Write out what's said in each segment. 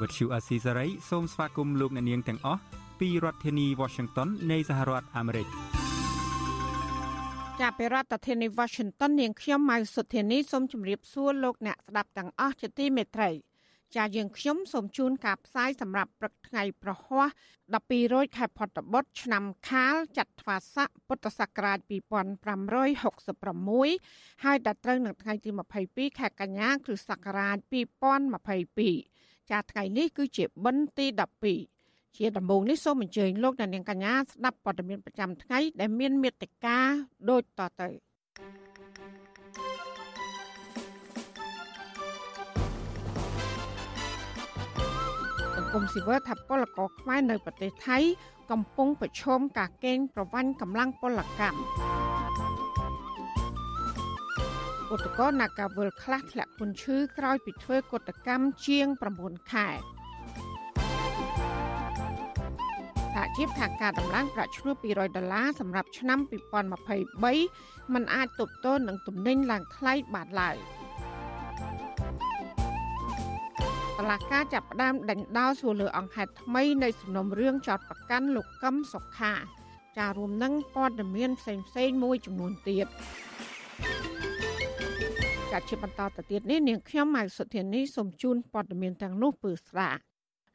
វត្តឈូអាស៊ីសេរីសូមស្វាគមន៍លោកអ្នកនាងទាំងអស់ពីរដ្ឋធានី Washington នៃសហរដ្ឋអាមេរិកចាប់ពីរដ្ឋធានី Washington នាងខ្ញុំម៉ៅសុធានីសូមជម្រាបសួរលោកអ្នកស្ដាប់ទាំងអស់ជាទីមេត្រីចាយើងខ្ញុំសូមជូនការផ្សាយសម្រាប់ព្រឹកថ្ងៃប្រហ័ស12រោចខែផុតបុត្រឆ្នាំខាលចត្វាស័កពុទ្ធសករាជ2566ហើយដល់ត្រូវនៅថ្ងៃទី22ខែកញ្ញាគ្រិស្តសករាជ2022 ចាថ្ងៃនេះគឺជាបិណ្ឌទី12ជាដំបូងនេះសូមអញ្ជើញលោកអ្នកនាងកញ្ញាស្ដាប់ព័ត៌មានប្រចាំថ្ងៃដែលមានមេត្តាដូចតទៅ។គមស៊ីវិលថាពលករខ្មែរនៅប្រទេសថៃ កំពុងប្រឈមការកេងប្រវ័ញ្ចកម្លាំងពលកម្ម ឧតកោនាការវលខ្លះធ្លាក់ពន្ធឈឺក្រោយពីធ្វើកតកម្មជាង9ខែសហជីពខាងការតម្លើងប្រាក់ឈ្នួល200ដុល្លារសម្រាប់ឆ្នាំ2023มันអាចទប់ទល់នឹងទំនិញឡើងថ្លៃបានឡើយ។តឡាការចាប់ផ្ដើមដេញដោលសួរលើអង្គហេតុថ្មីនៃសំណុំរឿងចោតប្រកាន់លោកកឹមសុខាចារួមនឹងព័ត៌មានផ្សេងផ្សេងមួយចំនួនទៀត ចាជាបន្តទៅទៀតនេះនាងខ្ញុំម៉ៅសុធានីសូមជូនព័ត៌មានទាំងនោះពឺស្រា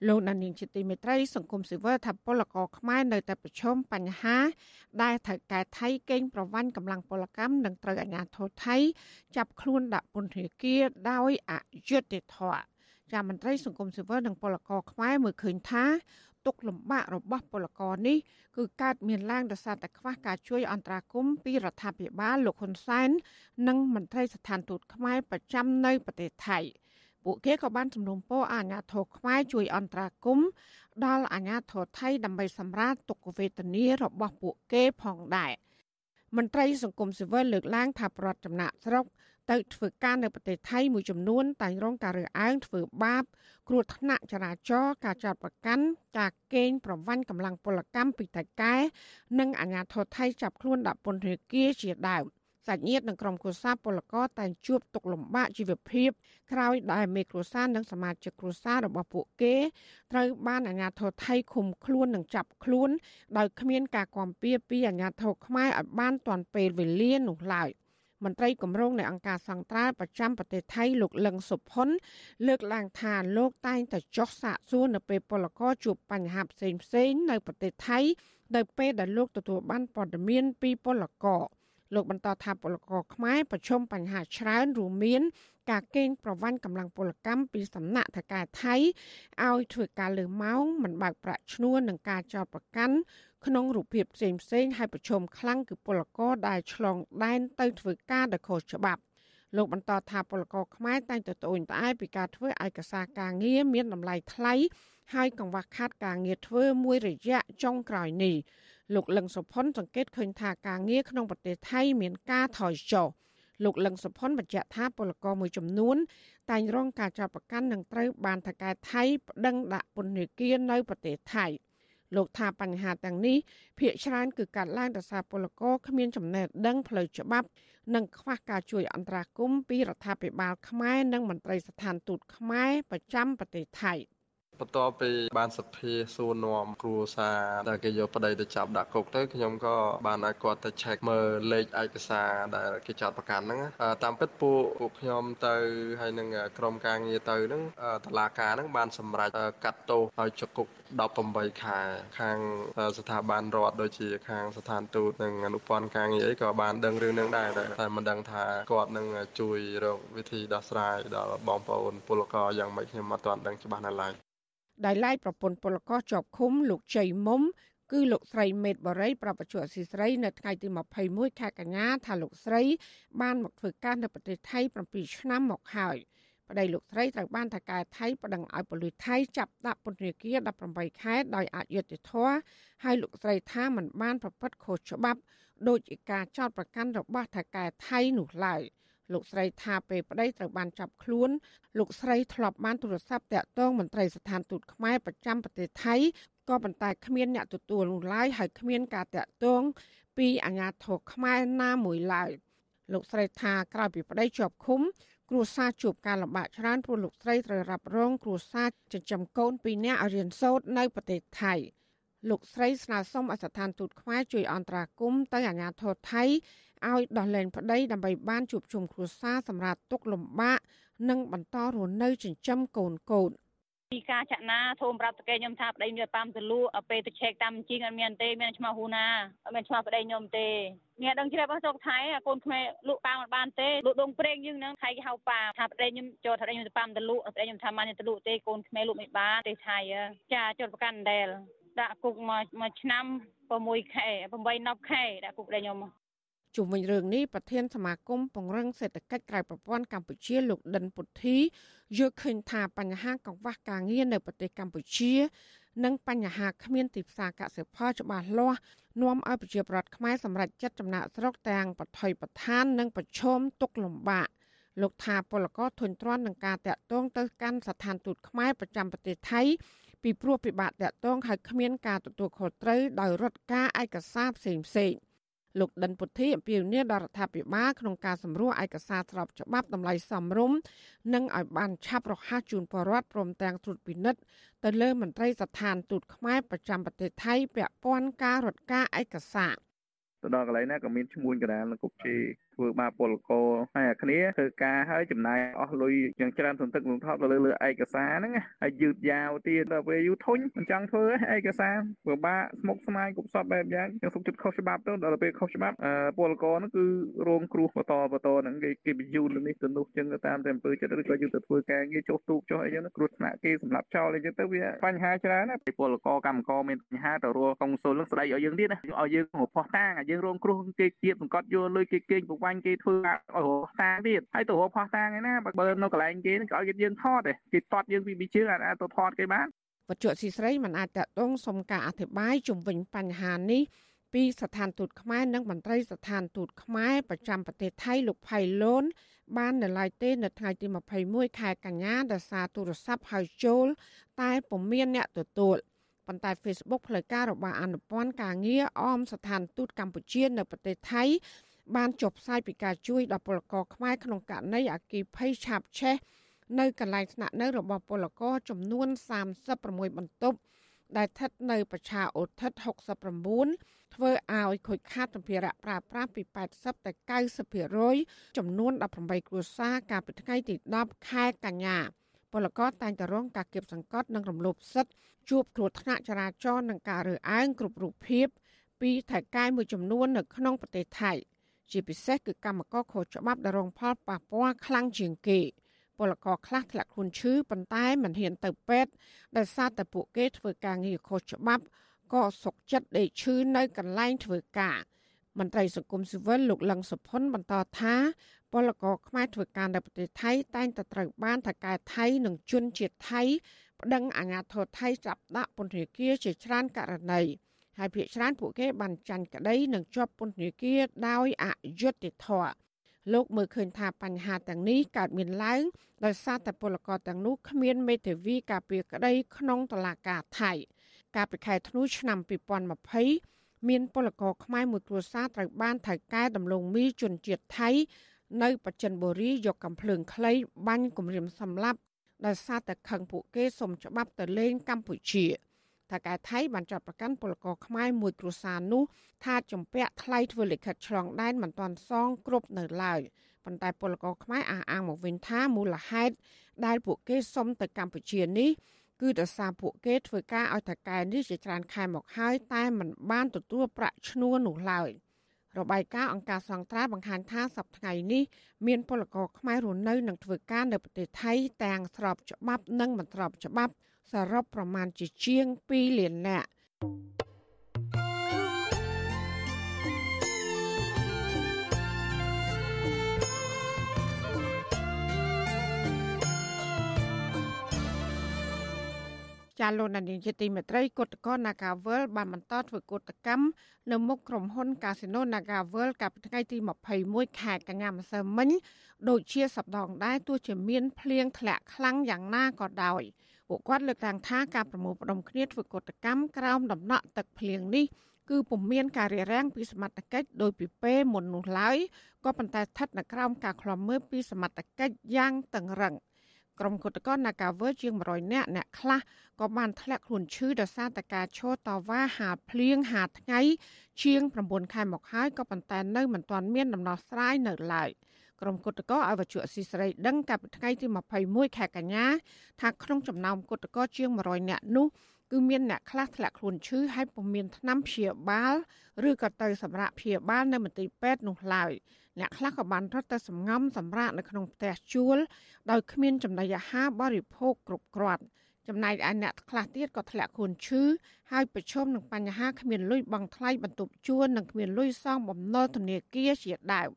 លោកដានីងជាទីមេត្រីសង្គមស៊ីវិលថាពលករខ្មែរនៅតែប្រឈមបញ្ហា ដែលត្រូវកែថៃកេងប្រវ័ញ្ចកម្លាំងពលកម្មនិងត្រូវអាជ្ញាធរថៃចាប់ខ្លួនដាក់ពន្ធនាគារដោយអយុត្តិធម៌ចាមន្ត្រីសង្គមស៊ីវិលនិងពលករខ្មែរមើលឃើញថា ទុកលំបាករបស់ពលករនេះគឺកើតមានឡើងដោយសារតែខ្វះការជួយអន្តរាគមន៍ពីរដ្ឋាភិបាលលោកហ៊ុនសែននិងមន្ត្រីស្ថានទូតខ្មែរប្រចាំនៅប្រទេសថៃពួកគេក៏បានជំនុំពរអាជ្ញាធរខ្មែរជួយអន្តរាគមន៍ដល់អាជ្ញាធរថៃដើម្បីសម្រាលទុក្ខវេទនារបស់ពួកគេផងដែរមន្ត្រីសង្គមស៊ីវិលលើកឡើងថាប្រវត្តិចំណាក់ស្រុក ទៅធ្វើការនៅប្រទេសថៃមួយចំនួនតែងរងការរើសអើងធ្វើបាប គ្រោះថ្នាក់ចរាចរណ៍ការចាត់ប្រកាន់ការកេងប្រវ័ញ្ចកម្លាំងពលកម្មពីតៃកែនិងអាជ្ញាធរថៃចាប់ខ្លួនដាក់ពន្ធនាគារជាដើមសាច់ញាតិនិងក្រុមគ្រួសារពលករតែងជួបទុក្ខលំបាកជីវភាពក្រោយដែលមេគ្រួសារនិងសមាជិកគ្រួសាររបស់ពួកគេត្រូវបានអាជ្ញាធរថៃឃុំខ្លួននិងចាប់ខ្លួនដោយគ្មានការគាំពៀពីអាជ្ញាធរខ្មែរឲ្យបានទាន់ពេលវេលានោះឡើយ។ មន្ត្រីគម្រោងនៃអង្គការសង្ត្រាល់ប្រចាំប្រទេសថៃលោកលឹងសុផុនលើកឡើងថាលោកតែងតែចុះសាកសួរនៅពេលពលករជួបបញ្ហាផ្សេងផ្សេងនៅប្រទេសថៃនៅពេលដែលលោកទទួលបានព័ត៌មានពីពលករលោកបន្តថាពលករខ្មែរប្រឈមបញ្ហាច្រើនរួមមានការកេងប្រវ័ញ្ចកម្លាំងពលកម្មពីសំណាក់ថការថៃឲ្យធ្វើការលើម៉ោងមិនបើកប្រាក់ឈ្នួលនិងការចោទប្រកាន់ ក្នុងរូបភាពផ្សេងផ្សេងហើយប្រឈមខ្លាំងគឺពលករដែលឆ្លងដែនទៅធ្វើការដោយខុសច្បាប់លោកបន្តថាពលករខ្មែរតែងតែត្អូញត្អែពីការធ្វើឯកសារការងារមានតម្លៃថ្លៃហើយកង្វះខាតការងារធ្វើមួយរយៈចុងក្រោយនេះលោកលឹងសុផុនសង្កេតឃើញថាការងារក្នុងប្រទេសថៃមានការថយចុះលោកលឹងសុផុនបញ្ជាក់ថាពលករមួយចំនួន តែងរងការចាប់ប្រកាន់និងត្រូវបានថកែថៃប្តឹងដាក់ពន្ធនាគារនៅប្រទេសថៃ។ លោកថាបញ្ហាទាំងនេះភាគច្រើនគឺកើតឡើងដោយសារពលករគ្មានចំណេះដឹងផ្លូវច្បាប់ និងខ្វះការជួយអន្តរាគមន៍ពីរដ្ឋាភិបាលខ្មែរនិងមន្ត្រីស្ថានទូតខ្មែរប្រចាំប្រទេសថៃ។ បន្ទាប់ពីបានសភាសួរនាំគ្រួសារដែលគេយកប្តីទៅចាប់ដាក់គុកទៅខ្ញុំក៏បានឲ្យគាត់ទៅ check មើលលេខឯកសារដែលគេចាត់ប្រកាន់ហ្នឹងតាមពិតពួកពួកខ្ញុំទៅហើយនឹងក្រុមការងារទៅហ្នឹងតឡាការហ្នឹងបានសម្រេចកាត់ទោសឲ្យចុកគុក18ខែខាងស្ថាប័នរដ្ឋដូចជាខាងស្ថានទូតនិងអនុព័ន្ធការងារអីក៏បានដឹងរឿងហ្នឹងដែរតែមិនដឹងថាគាត់នឹងជួយរកវិធីដោះស្រាយដល់បងប្អូនពលករយ៉ាងម៉េចខ្ញុំមិនទាន់ដឹងច្បាស់នៅឡើយ ដោយឡែកប្រពន្ធពលករជាប់ឃុំលោកជ័យមុំគឺលោកស្រីមេតបរិយប្រពន្ធអសីស្រីនៅថ្ងៃទី21ខែកញ្ញាថាលោកស្រី បានមកធ្វើការនៅប្រទេសថៃ7ឆ្នាំមកហើយបប្តីលោកស្រីត្រូវបានថកែថៃប្តឹងឲ្យប៉ូលីសថៃចាប់ដាក់ពន្ធនាគារ18ខែដោយអយុត្តិធម៌ហើយលោកស្រីថាមិនបានប្រព្រឹត្តខុសច្បាប់ដោយការចោទប្រកាន់របស់ថកែថៃនោះឡើយ លោកស្រីថាពេលប្តីត្រូវបានចាប់ខ្លួនលោកស្រីធ្លាប់បានទូរស័ព្ទតាក់ទងមន្ត្រីស្ថានទូតខ្មែរប្រចាំប្រទេសថៃក៏ប៉ុន្តែគ្មានអ្នកទទួលនោះឡើយហើយគ្មានការតាក់ទងពីអាជ្ញាធរខ្មែរណាមួយឡើយលោកស្រីថាក្រោយពីប្តីជាប់ឃុំ គ្រួសារជួបការលំបាកច្រើនព្រោះលោកស្រីត្រូវរ៉ាប់រងគ្រួសារចិញ្ចឹមកូនពីរនាក់ឲ្យរៀនសូត្រនៅប្រទេសថៃលោកស្រីស្នើសុំឲ្យស្ថានទូតខ្មែរជួយអន្តរាគមន៍ទៅអាជ្ញាធរថៃ ឲ្យដោះលែងប្តីដើម្បីបានជួបជុំគ្រួសារសម្រាប់ទុកលំបាកនិងបន្តរស់នៅចិញ្ចឹមកូនកូនពីការចាក់ណាធំប្រាប់តកែខ្ញុំថាប្តីមានប៉ាំទលូពេលទៅឆែកតាមជីងអត់មានទេមានឈ្មោះហ៊ូណាអត់មានឈ្មោះប្តីខ្ញុំទេអ្នកដឹងជ្រាបរបស់ស្រុកថៃកូនខ្មែរលក់ប៉ាមិនបានទេលក់ដងព្រេងយើងហ្នឹងថៃគេហៅប៉ាថាប្តីខ្ញុំចូលថាប្តីខ្ញុំទៅប៉ាំទលូប្តីខ្ញុំថាមិនទៅលក់ទេកូនខ្មែរលក់មិនបានទេថៃចាចូលប្រកាន់ដែលដាក់គុកមួយមួយឆ្នាំ6ខែ8 10ខែដាក់គុកប្តីខ្ញុំ ជុំវិញរឿងនេះប្រធានសមាគមពង្រឹងសេដ្ឋកិច្ចក្រៅប្រព័ន្ធកម្ពុជាលោកដិនពុទ្ធីយល់ឃើញថាបញ្ហាកង្វះការងារនៅប្រទេសកម្ពុជា និងបញ្ហាគ្មានទីផ្សារកសិផលច្បាស់លាស់នាំឲ្យប្រជាប្រដ្ឋខ្មែរសម្រេចចិត្តចំណាក់ស្រុកទាំងបថុយបឋាននិងប្រឈមទុកលំបាកលោកថាពលករធុញទ្រាន់នឹងការតាក់ទងទៅកាន់ស្ថានទូតខ្មែរប្រចាំប្រទេសថៃពីព្រោះពិបាកតាក់ទងហើយគ្មានការទទួលខុសត្រូវដោយរដ្ឋការឯកសារផ្សេងផ្សេង លោកដិនពុទ្ធីអំពាវនាវដល់រដ្ឋាភិបាលក្នុងការសម្រួលឯកសារស្របច្បាប់តម្លៃសមរម្យនិងឲ្យបានឆាប់រហ័សជូនប្រជាពលរដ្ឋព្រមទាំងត្រួតពិនិត្យទៅលើមន្ត្រីស្ថានទូតខ្មែរប្រចាំប្រទេសថៃពាក់ព័ន្ធការរត់ការឯកសារទៅដល់កន្លែងណាក៏មានឈ្មោះកណ្ដាលនិងគប់ជេធ្វើបាបពលករហើយអាគ្នាធ្វើការហើយចំណាយអស់លុយយ៉ាងច្រើនសន្តិកលំថប់ទៅលើលើឯកសារហ្នឹងហើយយឺតយ៉ាវទៀតដល់ពេលយូរធុញមិនចង់ធ្វើឯកសារពិបាកស្មុគស្មាញគប់សពបែបយ៉ាងយ៉ាងសុខចិត្តខុសច្បាប់ទៅដល់ពេលខុសច្បាប់ពលករហ្នឹងគឺរងគ្រោះបន្តបន្តហ្នឹងគេគេបញ្យូននេះទៅនោះចឹងតាមតែអំពើចិត្តឬក៏យើងទៅធ្វើការងារចុះទូកចុះអីចឹងគ្រោះថ្នាក់គេសម្រាប់ចោលអីចឹងទៅវាបញ្ហាច្រើនណាពលករកម្មករមានបញ្ហាទៅរកកុងស៊ុលនឹងស្ដីឲ្យយើងទៀតណាឲ្យយើងរកផោះតាងឲ្យយើងរងគ្រោះគេគៀបសង្កត់យកលុយគេគេងប្រវាញ់គេធ្វើឲ្យរកតាងទៀតហើយទៅរកផោះតាងឯណាបើនៅកន្លែងគេក៏ឲ្យយើងថតដែរគេតតយើងពីពីជើងអាចទៅថតគេបានវត្ថុស៊ីស្រីមិនអាចតតងសុំការអធិប្បាយជំវិញបញ្ហានេះពីស្ថានទូតខ្មែរនិងមន្ត្រីស្ថានទូតខ្មែរប្រចាំប្រទេសថៃលោកផៃឡូនបាននៅឡើយទេនៅថ្ងៃទី21ខែកញ្ញាដោយសារទូរស័ព្ទហៅចូល តែពុំមានអ្នកទទួលប៉ុន្តែ Facebook ផ្លូវការរបស់អនុព័ន្ធការងារអមស្ថានទូតកម្ពុជានៅប្រទេសថៃ បានចុះផ្សាយពីការជួយដល់ពលករខ្មែរក្នុងករណីអគិភ័យឆាបឆេះនៅកន្លែងស្នាក់នៅរបស់ពលករចំនួន36បន្ទប់ដែលស្ថិតនៅប្រឆាអូថិត69ធ្វើឲ្យខូចខាតសម្ភារៈប្រើប្រាស់ពី80ទៅ90%ចំនួន18គ្រួសារកាលពីថ្ងៃទី10ខែកញ្ញាពលករតែងតែរងការគៀបសង្កត់និងរំលោភសិទ្ធិជួបគ្រោះថ្នាក់ចរាចរណ៍និងការរើសអើងគ្រប់រូបភាពពីថៃកែមួយចំនួននៅក្នុងប្រទេសថៃ ជាពិសេសគឺកម្មករខុសច្បាប់ដែលរងផលប៉ះពាល់ខ្លាំងជាងគេពលករខ្លះធ្លាក់ខ្លួនឈឺប៉ុន្តែមិនហ៊ានទៅពេទ្យដោយសារតែពួកគេធ្វើការងារខុសច្បាប់ក៏សុកចិត្តដេកឈឺនៅកន្លែងធ្វើការមន្ត្រីសង្គមស៊ីវិលលោកលឹងសុផុនបន្តថាពលករខ្មែរធ្វើការនៅប្រទេសថៃតែងតែត្រូវបានថកែថៃនិងជនជាតិថៃប្តឹងអាជ្ញាធរថៃចាប់ដាក់ពន្ធនាគារជាច្រើនករណី ហើយភាគច្រើនពួកគេបានចាញ់ក្តីនិងជាប់ពន្ធនាគារដោយអយុត្តិធម៌លោកមើលឃើញថាបញ្ហាទាំងនេះកើតមានឡើងដោយសារតែពលករទាំងនោះគ្មានមេធាវីការពារក្តីក្នុងតុលាការថៃកាលពីខែធ្នូឆ្នាំ2020មានពលករខ្មែរមួយគ្រួសារត្រូវបានថៅកែដំឡូងមីជនជាតិថៃ នៅបច្ចិនបុរីយកកំភ្លើងខ្លីបាញ់គំរាមសម្លាប់ដោយសារតែខឹងពួកគេសុំច្បាប់ទៅលេងកម្ពុជា ថាកែថៃបានចាត់ប្រកាន់ពលករខ្មែរមួយគ្រួសារនោះថាចំពាក់ថ្លៃធ្វើលិខិតឆ្លងដែនមិនទាន់សងគ្រប់នៅឡើយប៉ុន្តែពលករខ្មែរអះអាងមកវិញថាមូលហេតុដែលពួកគេសុំទៅកម្ពុជានេះគឺដោយសារពួកគេធ្វើការឲ្យថកែនេះជាច្រើនខែមកហើយតែមិនបានទទួលប្រាក់ឈ្នួលនោះឡើយ។របាយការណ៍អង្គការសង្ត្រាបង្ហាញថាសប្តាហ៍នេះមានពលករខ្មែររស់នៅនិងធ្វើការនៅប្រទេសថៃទាំងស្របច្បាប់និងមិនស្របច្បាប់ សរុបប្រមាណជាជាង2លាននាក់ចាលោកនាយកទីមេត្រីគតកោ Nagavel បានបន្តធ្វើកតកម្មនៅមុខក្រុមហ៊ុន Casino Nagavel កាលពីថ្ងៃទី21ខែកញ្ញាម្សិលមិញដូចជាសប្ដងដែរទោះជាមានភ្លៀងធ្លាក់ខ្លាំងយ៉ាងណាក៏ដោយ។ ពួកគាត់លើកឡើងថាការប្រមូលផ្ដុំគ្នាធ្វើកោតកម្មក្រោមដំណក់ទឹកភ្លៀងនេះគឺពុំមានការរារាំងពីសមត្ថកិច្ចដោយពីពេលមុននោះឡើយក៏ប៉ុន្តែស្ថិតនៅក្រោមការឃ្លាំមើលពីសមត្ថកិច្ចយ៉ាងតឹងរឹងក្រុមគុតកោ Nagaver ជាង100នាក់អ្នកខ្លះក៏បានធ្លាក់ខ្លួនឈឺដោយសារតែការឈរតវ៉ាហាភ្លៀងហាថ្ងៃជាង9ខែមកហើយក៏ប៉ុន្តែនៅមិនទាន់មានដំណោះស្រាយនៅឡើយ ក្រុមគុតកោឲ្យវត្ថុអសីស្រីដឹងកាលពីថ្ងៃទី21ខែកញ្ញាថាក្នុងចំណោមគុតកោជាង100នាក់នោះគឺមានអ្នកខ្លះធ្លាក់ខ្លួនឈឺហើយពុំមានថ្នាំព្យាបាលឬក៏ទៅសម្រាប់ព្យាបាលនៅមន្ទីរពេទ្យនោះឡើយអ្នកខ្លះក៏បានរត់ទៅសំងំសម្រាកនៅក្នុងផ្ទះជួលដោយគ្មានចំណីអាហារបរិភោគគ្រប់គ្រាន់ចំណែកឯអ្នកខ្លះទៀតក៏ធ្លាក់ខ្លួនឈឺហើយប្រឈមនឹងបញ្ហាគ្មានលុយបង់ថ្លៃបន្ទប់ជួលនិងគ្មានលុយសងបំណុលធនាគារជាដើម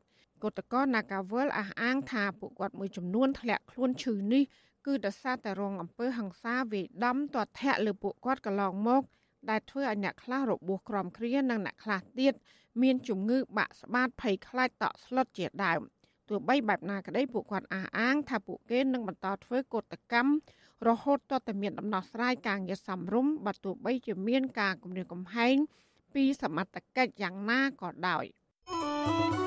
កោតកោ Nagawal អះអាងថាពួកគាត់មួយចំនួនធ្លាក់ខ្លួនឈឺនេះគឺដោយសារតែរងអំពើហិង្សាវាយដំទាត់ធាក់លើពួកគាត់កន្លងមក ដែលធ្វើឲ្យអ្នកខ្លះរបួសក្រំគ្រានិងអ្នកខ្លះទៀតមានជំងឺបាក់ស្បាតភ័យខ្លាចតក់ស្លុតជាដើមទោះបីបែបណាក្តីពួកគាត់អះអាង ថាពួកគេនឹងបន្តធ្វើកោតកម្មរហូតទាល់តែមានដំណោះស្រាយការងារសមរម្យបើទោះបីជាមានការគំរាមកំហែងពីសមត្ថកិច្ចយ៉ាងណាក៏ដោយ thank you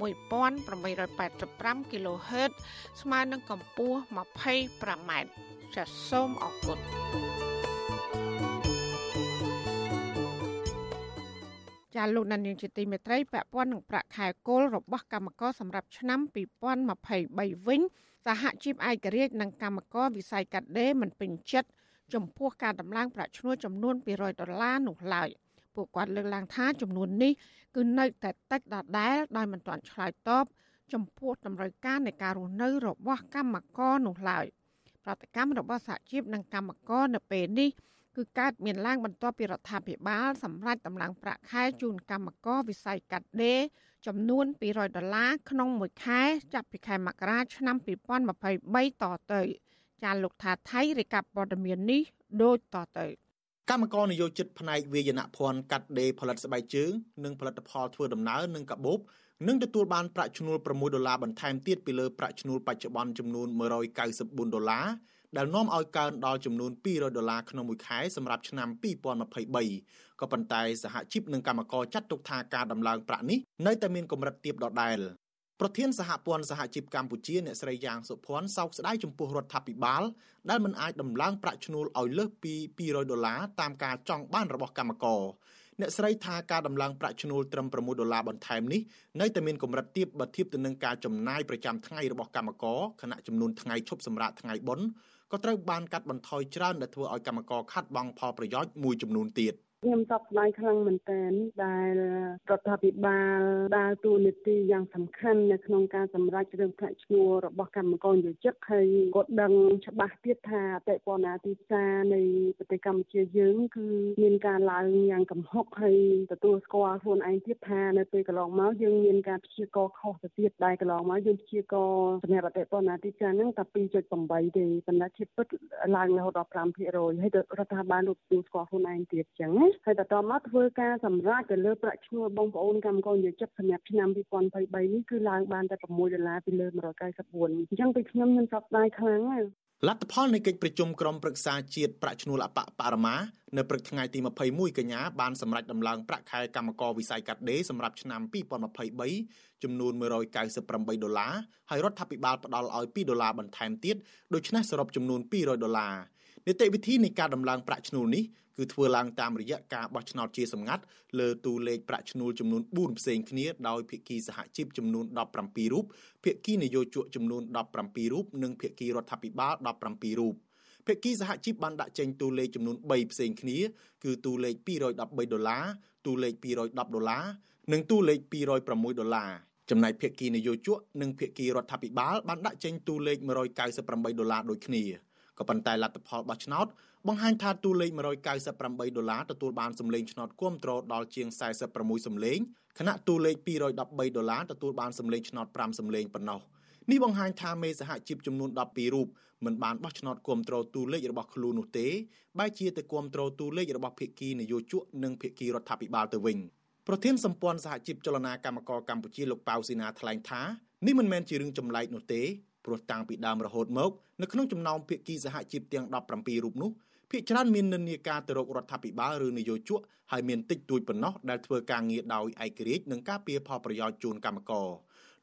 1885 kHz ស្មើនឹងកម្ពស់ 25m ចាសសូមអរគុណចាលោកនានីជាទីមេត្រីពាក់ព័ន្ធនឹងប្រាក់ខែគោលរបស់កម្មករសម្រាប់ឆ្នាំ2023វិញសហជីពឯករាជ្យនិងកម្មករវិស័យកាត់ដេរមិនពេញចិត្តចំពោះការដំឡើងប្រាក់ឈ្នួលចំនួន200ដុល្លារនោះឡើយពួកគាត់លើកឡើងថាចំនួននេះ គឺនៅតែតិចដដែលដោយមិនទាន់ឆ្លើយតបចំពោះតម្រូវការនៃការរស់នៅរបស់កម្មករនោះឡើយប្រតិកម្មរបស់សហជីពនិងកម្មករនៅពេលនេះគឺកើតមានឡើងបន្ទាប់ពីរដ្ឋាភិបាលសម្រេចតម្លើងប្រាក់ខែជូនកម្មករវិស័យកាត់ដេរចំនួន200ដុល្លារក្នុងមួយខែចាប់ពីខែមករាឆ្នាំ2023តទៅ ចាលោកថាថៃរាយការណ៍ព័ត៌មាននេះដូចតទៅ កម្មករនយោជិតផ្នែកវាយនភ័ណ្ឌកាត់ដេរផលិតស្បែកជើងនិងផលិតផលធ្វើដំណើរនិងកាបូបនឹងទទួលបានប្រាក់ឈ្នួល6ដុល្លារបន្ថែមទៀតពីលើប្រាក់ឈ្នួលបច្ចុប្បន្នចំនួន194ដុល្លារដែលនាំឲ្យកើនដល់ចំនួន200ដុល្លារក្នុងមួយខែសម្រាប់ឆ្នាំ2023ក៏ប៉ុន្តែសហជីពនិងកម្មករចាត់ទុកថាការដំឡើងប្រាក់នេះនៅតែមានកម្រិតទាបដដែល ប្រធានសហព័ន្ធសហជីពកម្ពុជាអ្នកស្រីយ៉ាងសុភ័ណ្ឌសោកស្ដាយចំពោះរដ្ឋាភិបាល ដែលមិនអាចដំឡើងប្រាក់ឈ្នួលឲ្យលើសពី200ដុល្លារតាមការចង់បានរបស់កម្មករអ្នកស្រីថាការដំឡើងប្រាក់ឈ្នួលត្រឹម6ដុល្លារបន្ថែមនេះនៅតែមានកម្រិតទាបបើធៀបទៅនឹងការចំណាយប្រចាំថ្ងៃរបស់កម្មករខណៈចំនួនថ្ងៃឈប់សម្រាកថ្ងៃបុណ្យក៏ត្រូវបានកាត់បន្ថយច្រើនដែលធ្វើឲ្យកម្មករខាត់បង់ផលប្រយោជន៍មួយចំនួនទៀត។ ខ្ញុំសោកស្ដាយខ្លាំងមែនទែនដែលរដ្ឋាភិបាលដើរតួនាទីយ៉ាងសំខាន់នៅក្នុងការសម្រេចរឿងប្រាក់ឈ្នួលរបស់កម្មករនិយោជិតហើយក៏ដឹងច្បាស់ទៀតថាអតិពលនាទីផ្សារនៃប្រទេសកម្ពុជាយើងគឺមានការឡើងយ៉ាងកំហុកហើយទទួលស្គាល់ខ្លួនឯងទៀតថានៅពេលកន្លងមកយើងមានការព្យាករខុសទៅទៀតដែលកន្លងមកយើងព្យាករសម្រាប់អតិពលនាទីផ្សារហ្នឹងតែ2.8ទេប៉ុន្តែជាពិតឡើងរហូតដល់5%ហើយរដ្ឋាភិបាលលោកទទួលស្គាល់ខ្លួនឯងទៀតអញ្ចឹងណាហើយបន្តមកធ្វើការសម្រេចទៅលើប្រាក់ឈ្នួលបងប្អូនកម្មករនិយោជិតសម្រាប់ឆ្នាំ2023នេះគឺឡើងបានតែ6ដុល្លារពីលើ194អញ្ចឹងពីខ្ញុំខ្ញុំសោកស្ដាយខ្លាំងណាស់លទ្ធផលនៃកិច្ចប្រជុំក្រុមប្រឹក្សាជាតិប្រាក់ឈ្នួលអបបរមានៅព្រឹកថ្ងៃទី21កញ្ញាបានសម្រេចដំឡើងប្រាក់ខែកម្មករវិស័យកាត់ដេរសម្រាប់ឆ្នាំ2023ចំនួន198ដុល្លារហើយរដ្ឋាភិបាលផ្ដល់ឲ្យ2ដុល្លារបន្ថែមទៀតដូច្នេះសរុបចំនួន200ដុល្លារ នីតិវិធីនៃការដំឡើងប្រាក់ឈ្នួលនេះគឺធ្វើឡើងតាមរយៈការបោះឆ្នោតជាសម្ងាត់លើតួលេខប្រាក់ឈ្នួលចំនួន4ផ្សេងគ្នាដោយភាគីសហជីពចំនួន17រូបភាគីនយោជកចំនួន17រូបនិងភាគីរដ្ឋាភិបាល17រូបភាគីសហជីពបានដាក់ចេញតួលេខចំនួន3ផ្សេងគ្នាគឺតួលេខ213ដុល្លារតួលេខ210ដុល្លារនិងតួលេខ206ដុល្លារចំណែកភាគីនយោជកនិងភាគីរដ្ឋាភិបាលបានដាក់ចេញតួលេខ198ដុល្លារដូចគ្នា ក៏ប៉ុន្តែលទ្ធផលបោះឆ្នោតបង្ហាញថាតួលេខ198ដុល្លារទទួលបានសម្លេងឆ្នោតគ្រប់គ្រងដល់ជាង46សម្លេងខណៈតួលេខ213ដុល្លារទទួលបានសម្លេងឆ្នោត5សម្លេងប៉ុណ្ណោះនេះបង្ហាញថាមេសហជីពចំនួន12រូបមិនបានបោះឆ្នោតគ្រប់គ្រងតួលេខរបស់ខ្លួននោះទេបែរជាទៅគ្រប់គ្រងតួលេខរបស់ភាគីនយោជកនិងភាគីរដ្ឋាភិបាលទៅវិញប្រធានសម្ព័ន្ធសហជីពចលនាកម្មករកម្ពុជាលោកប៉ៅស៊ីណាថ្លែងថានេះមិនមែនជារឿងចម្លែកនោះទេ ព្រោះតាំងពីដើមរហូតមកនៅក្នុងចំណោមភាគីសហជីពទាំង17រូបនោះភាគច្រើនមាននិន្នាការទៅរករដ្ឋាភិបាលឬនយោជកហើយមានតិចតួចប៉ុណ្ណោះដែលធ្វើការងារដោយឯករាជ្យនិងការពារផលប្រយោជន៍ជូនកម្មករ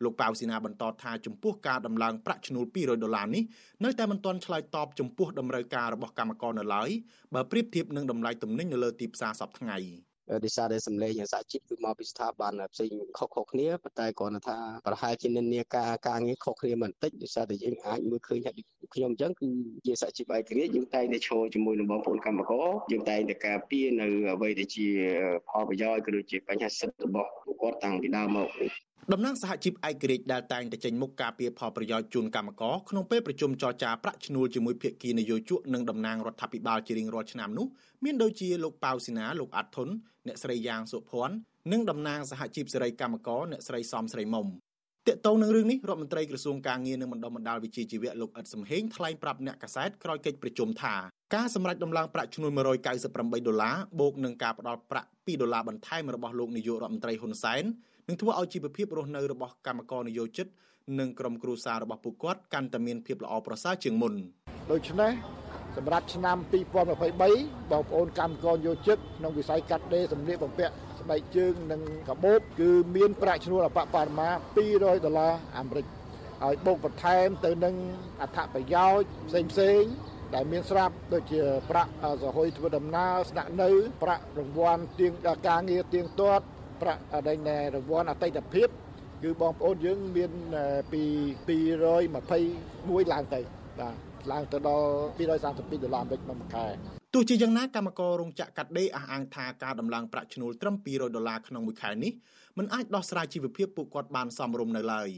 លោកប៉ៅស៊ីណាបន្តថាចំពោះការដំឡើងប្រាក់ឈ្នួល200ដុល្លារនេះនៅតែមិនទាន់ឆ្លើយតបចំពោះតម្រូវការរបស់កម្មករនៅឡើយបើប្រៀបធៀបនឹងតម្លៃទំនិញនៅលើទីផ្សារសប្តាហ៍ថ្ងៃ។ ដោយសារតែសម្លេងសហជីពគឺមកពីស្ថាប័នផ្សេងខុសៗគ្នាប៉ុន្តែគ្រាន់តែថាប្រហែលជានិន្នាការការងារខុសគ្នាបន្តិចដោយសារតែយើងអាចមើលឃើញថាខ្ញុំអញ្ចឹងគឺជាសហជីពឯករាជ្យយើងតែងតែឈរជាមួយនឹងបងប្អូនកម្មករយើងតែងតែការពារនៅអ្វីដែលជាផលប្រយោជន៍ក៏ដូចជាបញ្ហាសិទ្ធិរបស់ពួកគាត់តាំងពីដើមមក តំណាងសហជីពឯករាជ្យដែលតែងតែចេញមុខការពារផលប្រយោជន៍ជូនកម្មករក្នុងពេលប្រជុំចរចាប្រាក់ឈ្នួលជាមួយភាគីនយោជកនិងតំណាងរដ្ឋាភិបាលជារៀងរាល់ឆ្នាំនោះមានដូចជាលោកប៉ៅស៊ីណាលោកអាត់ធុនអ្នកស្រីយ៉ាងសុភ័ណ្ឌនិងតំណាងសហជីពសេរីកម្មករអ្នកស្រីសំស្រីមុំទាក់ទងនឹងរឿងនេះរដ្ឋមន្ត្រីក្រសួងការងារនិងបណ្ដុំបណ្ដាលវិជ្ជាជីវៈលោកអ៊ិតសំហេងថ្លែងប្រាប់អ្នកកាសែតក្រោយកិច្ចប្រជុំថាការសម្រេចដំឡើងប្រាក់ឈ្នួល198ដុល្លារបូកនឹងការផ្ដល់ប្រាក់2ដុល្លារបន្ថែមរបស់លោកនាយករដ្ឋមន្ត្រីហ៊ុនសែន នឹងធ្វើឲ្យជីវភាពរស់នៅរបស់កម្មករនិយោជិត និងក្រុមគ្រួសាររបស់ពួកគាត់កាន់តែមានភាពល្អប្រសើរជាងមុនដូច្នេះសម្រាប់ឆ្នាំ2023បងប្អូនកម្មករយោជិតក្នុងវិស័យកាត់ដេរសម្លៀកបំពាក់ស្បែកជើងនិងកាបូបគឺមានប្រាក់ឈ្នួលអបបរមា200ដុល្លារអាមេរិកហើយបូកបន្ថែមទៅនឹងអត្ថប្រយោជន៍ផ្សេងផ្សេងដែលមានស្រាប់ដូចជាប្រាក់សហយធ្វើដំណើរស្នាក់នៅ ប្រាក់រង្វាន់ទៀងការងារទៀងទាត់ ប្រាក់ដែលរង្វាន់អតីតភាពគឺបងប្អូនយើងមានពី221ឡើងទៅបាទឡើងទៅដល់232ដុល្លារអាមេរិកមួយខែទោះជាយ៉ាងណាកម្មកររោងចក្រកាត់ដេរអះអាងថាការដំឡើងប្រាក់ឈ្នួលត្រឹម200ដុល្លារក្នុងមួយខែនេះមិនអាចដោះស្រាយជីវភាពពួកគាត់បានសមរម្យនៅឡើយ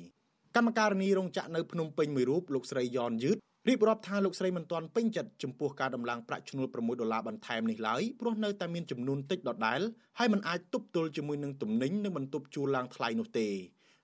កម្មការនីរោងចក្រនៅភ្នំពេញមួយរូបលោកស្រីយ៉នយឺត រៀបរាប់ថាលោកស្រីមិនទាន់ពេញចិត្តចំពោះការដំឡើងប្រាក់ឈ្នួល6ដុល្លារបន្ថែមនេះឡើយព្រោះនៅតែមានចំនួនតិចដដែលហើយមិនអាចទប់ទល់ជាមួយនឹងទំនិញនិងបន្ទប់ជួលឡើងថ្លៃនោះទេ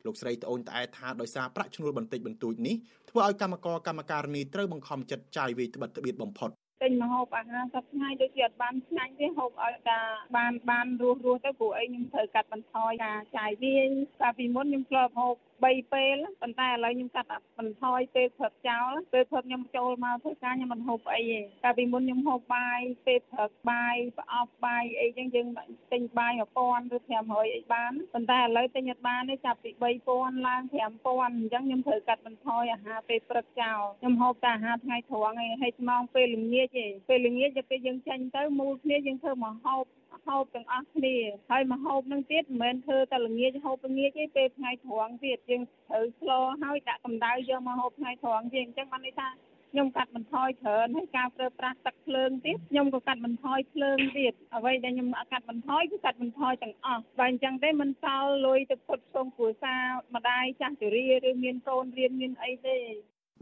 លោកស្រីត្អូញត្អែថាដោយសារប្រាក់ឈ្នួលបន្តិចបន្តួចនេះធ្វើឲ្យកម្មករកម្មការនីត្រូវបង្ខំចិត្តចាយវាយត្បិតត្បៀតបំផុតទិញម្ហូបអាហារសប្ថ្ងៃដូចជាអត់បានឆ្ងាញ់ទេហូបឲ្យតែបានបានរស់រស់ទៅព្រោះអីខ្ញុំត្រូវកាត់បន្ថយការចាយវាយកាលពីមុនខ្ញុំធ្លាប់ហូប 3ពេលប៉ុន្តែឥឡូវខ្ញុំកាត់បន្ថយពេលព្រឹកចោលពេលព្រឹកខ្ញុំចូលមកធ្វើការខ្ញុំមិនហូបអីទេកាលពីមុនខ្ញុំហូបបាយពេលព្រឹកបាយប្រអប់បាយអីចឹងយើងទិញបាយ1000ឬ500អីបានប៉ុន្តែឥឡូវទិញអត់បានទេចាប់ពី3000ឡើង5000អញ្ចឹងខ្ញុំត្រូវកាត់បន្ថយអាហារពេលព្រឹកចោលខ្ញុំហូបតែអាហារថ្ងៃត្រង់ឯងហើយម៉ោងពេលល្ងាចទេពេលល្ងាចទៅពេលយើងចេញទៅមូលគ្នាយើងធ្វើមកហូប ហូបទាំងអស់គ្នាហើយមកហូបនឹងទៀតមិនមែនធ្វើតែល្ងាចហូបល្ងាចទេពេលថ្ងៃត្រង់ទៀតយើងត្រូវស្លហើយដាក់កម្ដៅយកមកហូបថ្ងៃត្រង់ទៀតអញ្ចឹងបានន័យថាខ្ញុំកាត់បន្ថយច្រើនហើយការប្រើប្រាស់ទឹកភ្លើងទៀតខ្ញុំក៏កាត់បន្ថយភ្លើងទៀតអ្វីដែលខ្ញុំកាត់បន្ថយគឺកាត់បន្ថយទាំងអស់បើអញ្ចឹងទេមិនសល់លុយទៅផ្គត់ផ្គង់គ្រួសារម្ដាយចាស់ជរាឬមានកូនរៀនមានអីទេ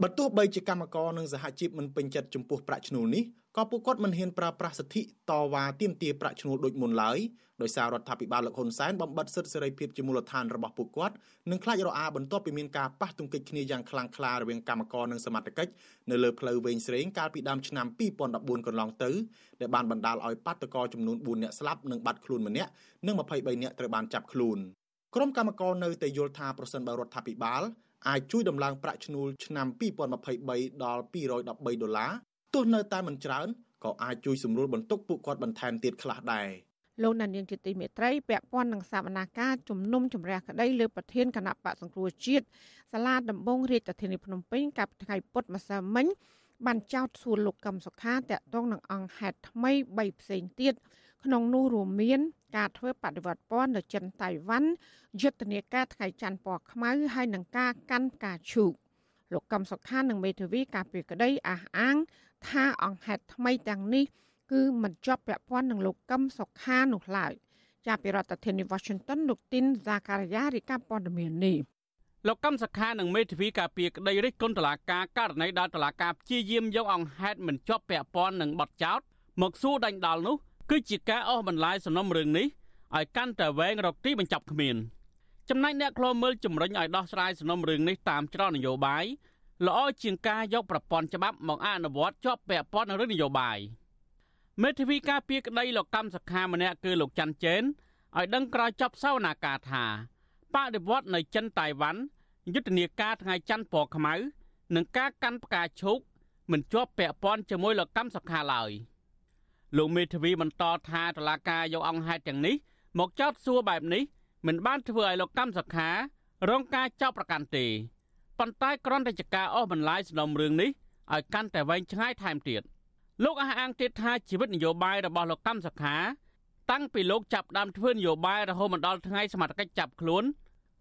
បើទោះបីជាកម្មករនិងសហជីពមិនពេញចិត្តចំពោះប្រាក់ឈ្នួលនេះ ក៏ពួកគាត់មិនហ៊ានប្រើប្រាស់សិទ្ធិតវ៉ាទាមទារប្រាក់ឈ្នួលដូចមុនឡើយដោយសាររដ្ឋាភិបាលលោកហ៊ុនសែនបំបិទសិទ្ធិសេរីភាពជាមូលដ្ឋានរបស់ពួកគាត់និងខ្លាចរអាបន្ទាប់ពីមានការប៉ះទង្គិចគ្នាយ៉ាងខ្លាំងក្លារវាងកម្មករនិងសមត្ថកិច្ចនៅលើផ្លូវវែងស្រេងកាលពីដើមឆ្នាំ2014កន្លងទៅដែលបានបណ្ដាលឲ្យបាតុករចំនួន4នាក់ស្លាប់និងបាត់ខ្លួនម្នាក់និង23នាក់ត្រូវបានចាប់ខ្លួនក្រុមកម្មករនៅតែយល់ថាប្រសិនបើរដ្ឋាភិបាលអាចជួយដំឡើងប្រាក់ឈ្នួលឆ្នាំ2023ដល់213ដុល្លារ ទោះនៅតែមិនច្រើនក៏អាចជួយសម្រួលបន្ទុកពួកគាត់បន្ថែមទៀតខ្លះដែរលោកណានៀងជាទីមេត្រីពាក់ព័ន្ធនឹងសវនាការជំនុំជម្រះក្តីលើប្រធានគណៈបកសង្គ្រោះជាតិសាលាដំបងរាជធានីភ្នំពេញកាលពីថ្ងៃពុធម្សិលមិញបានចោទសួរលោកកឹមសុខាតាក់ទងនឹងអង្គហេតុថ្មី3ផ្សេងទៀតក្នុងនោះរួមមាន ការធ្វើបដិវត្តពណ៌នៅចិនតៃវ៉ាន់យុទ្ធនាការថ្ងៃច័ន្ទពណ៌ខ្មៅហើយនឹងការកាន់ផ្កាឈូកលោកកឹមសុខានិងមេធាវីការពីក្តីអះអាង ថាអង្គហេតុថ្មីទាំងនេះគឺមិនជាប់ពាក់ព័ន្ធនឹងលោកកឹមសុខានោះឡើយចាប់ពីរដ្ឋធានី Washington លោកទីនហ្សាការីយ៉ារីកាព័ត៌មាននេះលោកកឹមសុខានិងមេធាវីការពីក្តីរិះគន់តុលាការករណីដែលតុលាការព្យាយាមយកអង្គហេតុមិនជាប់ពាក់ព័ន្ធនឹងបទចោទមកសួរដេញដោលនោះគឺជាការអស់បន្លាយសំណុំរឿងនេះឲ្យកាន់តែវែងរកទីបញ្ចប់គ្មានចំណែកអ្នកខ្លលមើលជំរិញឲ្យដោះស្រាយសំណុំរឿងនេះតាមច្រកនយោបាយ ល្អជាងការយកប្រព័ន្ធច្បាប់មកអនុវត្តជាប់ពាក់ព័ន្ធនឹងរឿងនយោបាយមេធាវីការពីក្តីលោកកម្មសខាម្នាក់គឺលោកច័ន្ទចេនឲ្យដឹងក្រោយចប់សវនាការថាបដិវត្តនៅចិនតៃវ៉ាន់យុទ្ធនាការថ្ងៃច័ន្ទពណ៌ខ្មៅនិងការកាន់ផ្កាឈូកមិនជាប់ពាក់ព័ន្ធជាមួយលោកកម្មសខាឡើយ។លោកមេធាវីបន្តថាតឡាការយកអង្គហេតុទាំងនេះមកចោទសួរបែបនេះមិនបានធ្វើឲ្យលោកកម្មសខារងការចោទប្រកាន់ទេ ប៉ុន្តែក្រនតេជការអស់បន្លាយសំណុំរឿងនេះឲ្យកាន់តែវែងឆ្ងាយថែមទៀតលោកអះអាងទៀតថាជីវិតនយោបាយរបស់លោកកម្មសខា តាំងពីលោកចាប់ដើមធ្វើនយោបាយរហូតមកដល់ថ្ងៃសមត្ថកិច្ចចាប់ខ្លួន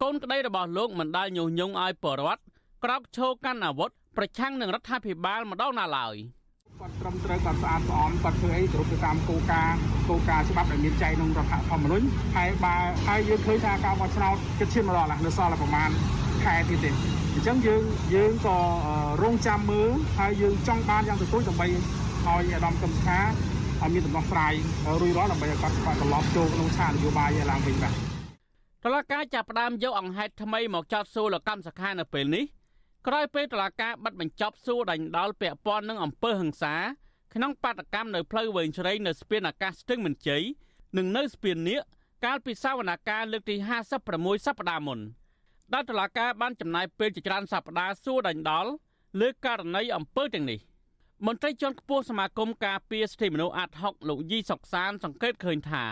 កូនក្តីរបស់លោកមិនដាល់ញុះញង់ឲ្យបរដ្ឋក្រោកឈរកាន់អាវុធប្រឆាំងនឹងរដ្ឋាភិបាលម្ដងណាឡើយ។គាត់ត្រឹមត្រូវគាត់ស្អាតស្អំគាត់ធ្វើអីគ្រប់ទៅតាមគោលការណ៍គោលការណ៍ច្បាប់ដែលមានចែងក្នុងរដ្ឋធម្មនុញ្ញហើយបើហើយយើងឃើញថាការបោះឆ្នោតគិតឈានមកដល់នៅសល់តែប្រហែល ខែទៀតទេអញ្ចឹងយើងយើងក៏រងចាំមើលហើយយើងចង់បានយ៉ាងទទូចដើម្បីឲ្យអាដាមកឹមខាឲ្យមានដំណោះស្រាយរួចរាល់ដើម្បីឲ្យគាត់គាត់ត្រឡប់ចូលក្នុងឆាកនយោបាយឡើងវិញបាទតឡការចាប់ផ្ដើមយកអង្ហេតថ្មីមកចោទសួរលោកកម្មសខានៅពេលនេះក្រោយពេលតឡាការបិទបញ្ចប់សួរដាញ់ដោលពាក់ព័ន្ធនឹងអំពើហិង្សាក្នុងបាតកម្មនៅផ្លូវវែងជ្រៃនៅស្ពានអាកាសស្ទឹងមន្ជ័យនិងនៅស្ពាននៀកកាលពីសវនកម្មលើកទី56សប្តាហ៍មុន ដែលតឡាកាបានចំណាយពេលជាច្រើនសប្តាហ៍សួរដាញ់ដោលលើករណីអំពើទាំងនេះមន្ត្រីជាន់ខ្ពស់សមាគមការពារសិទ្ធិមនុស្សអាត់ហុកលោកយីសុកសាន សង្កេតឃើញថា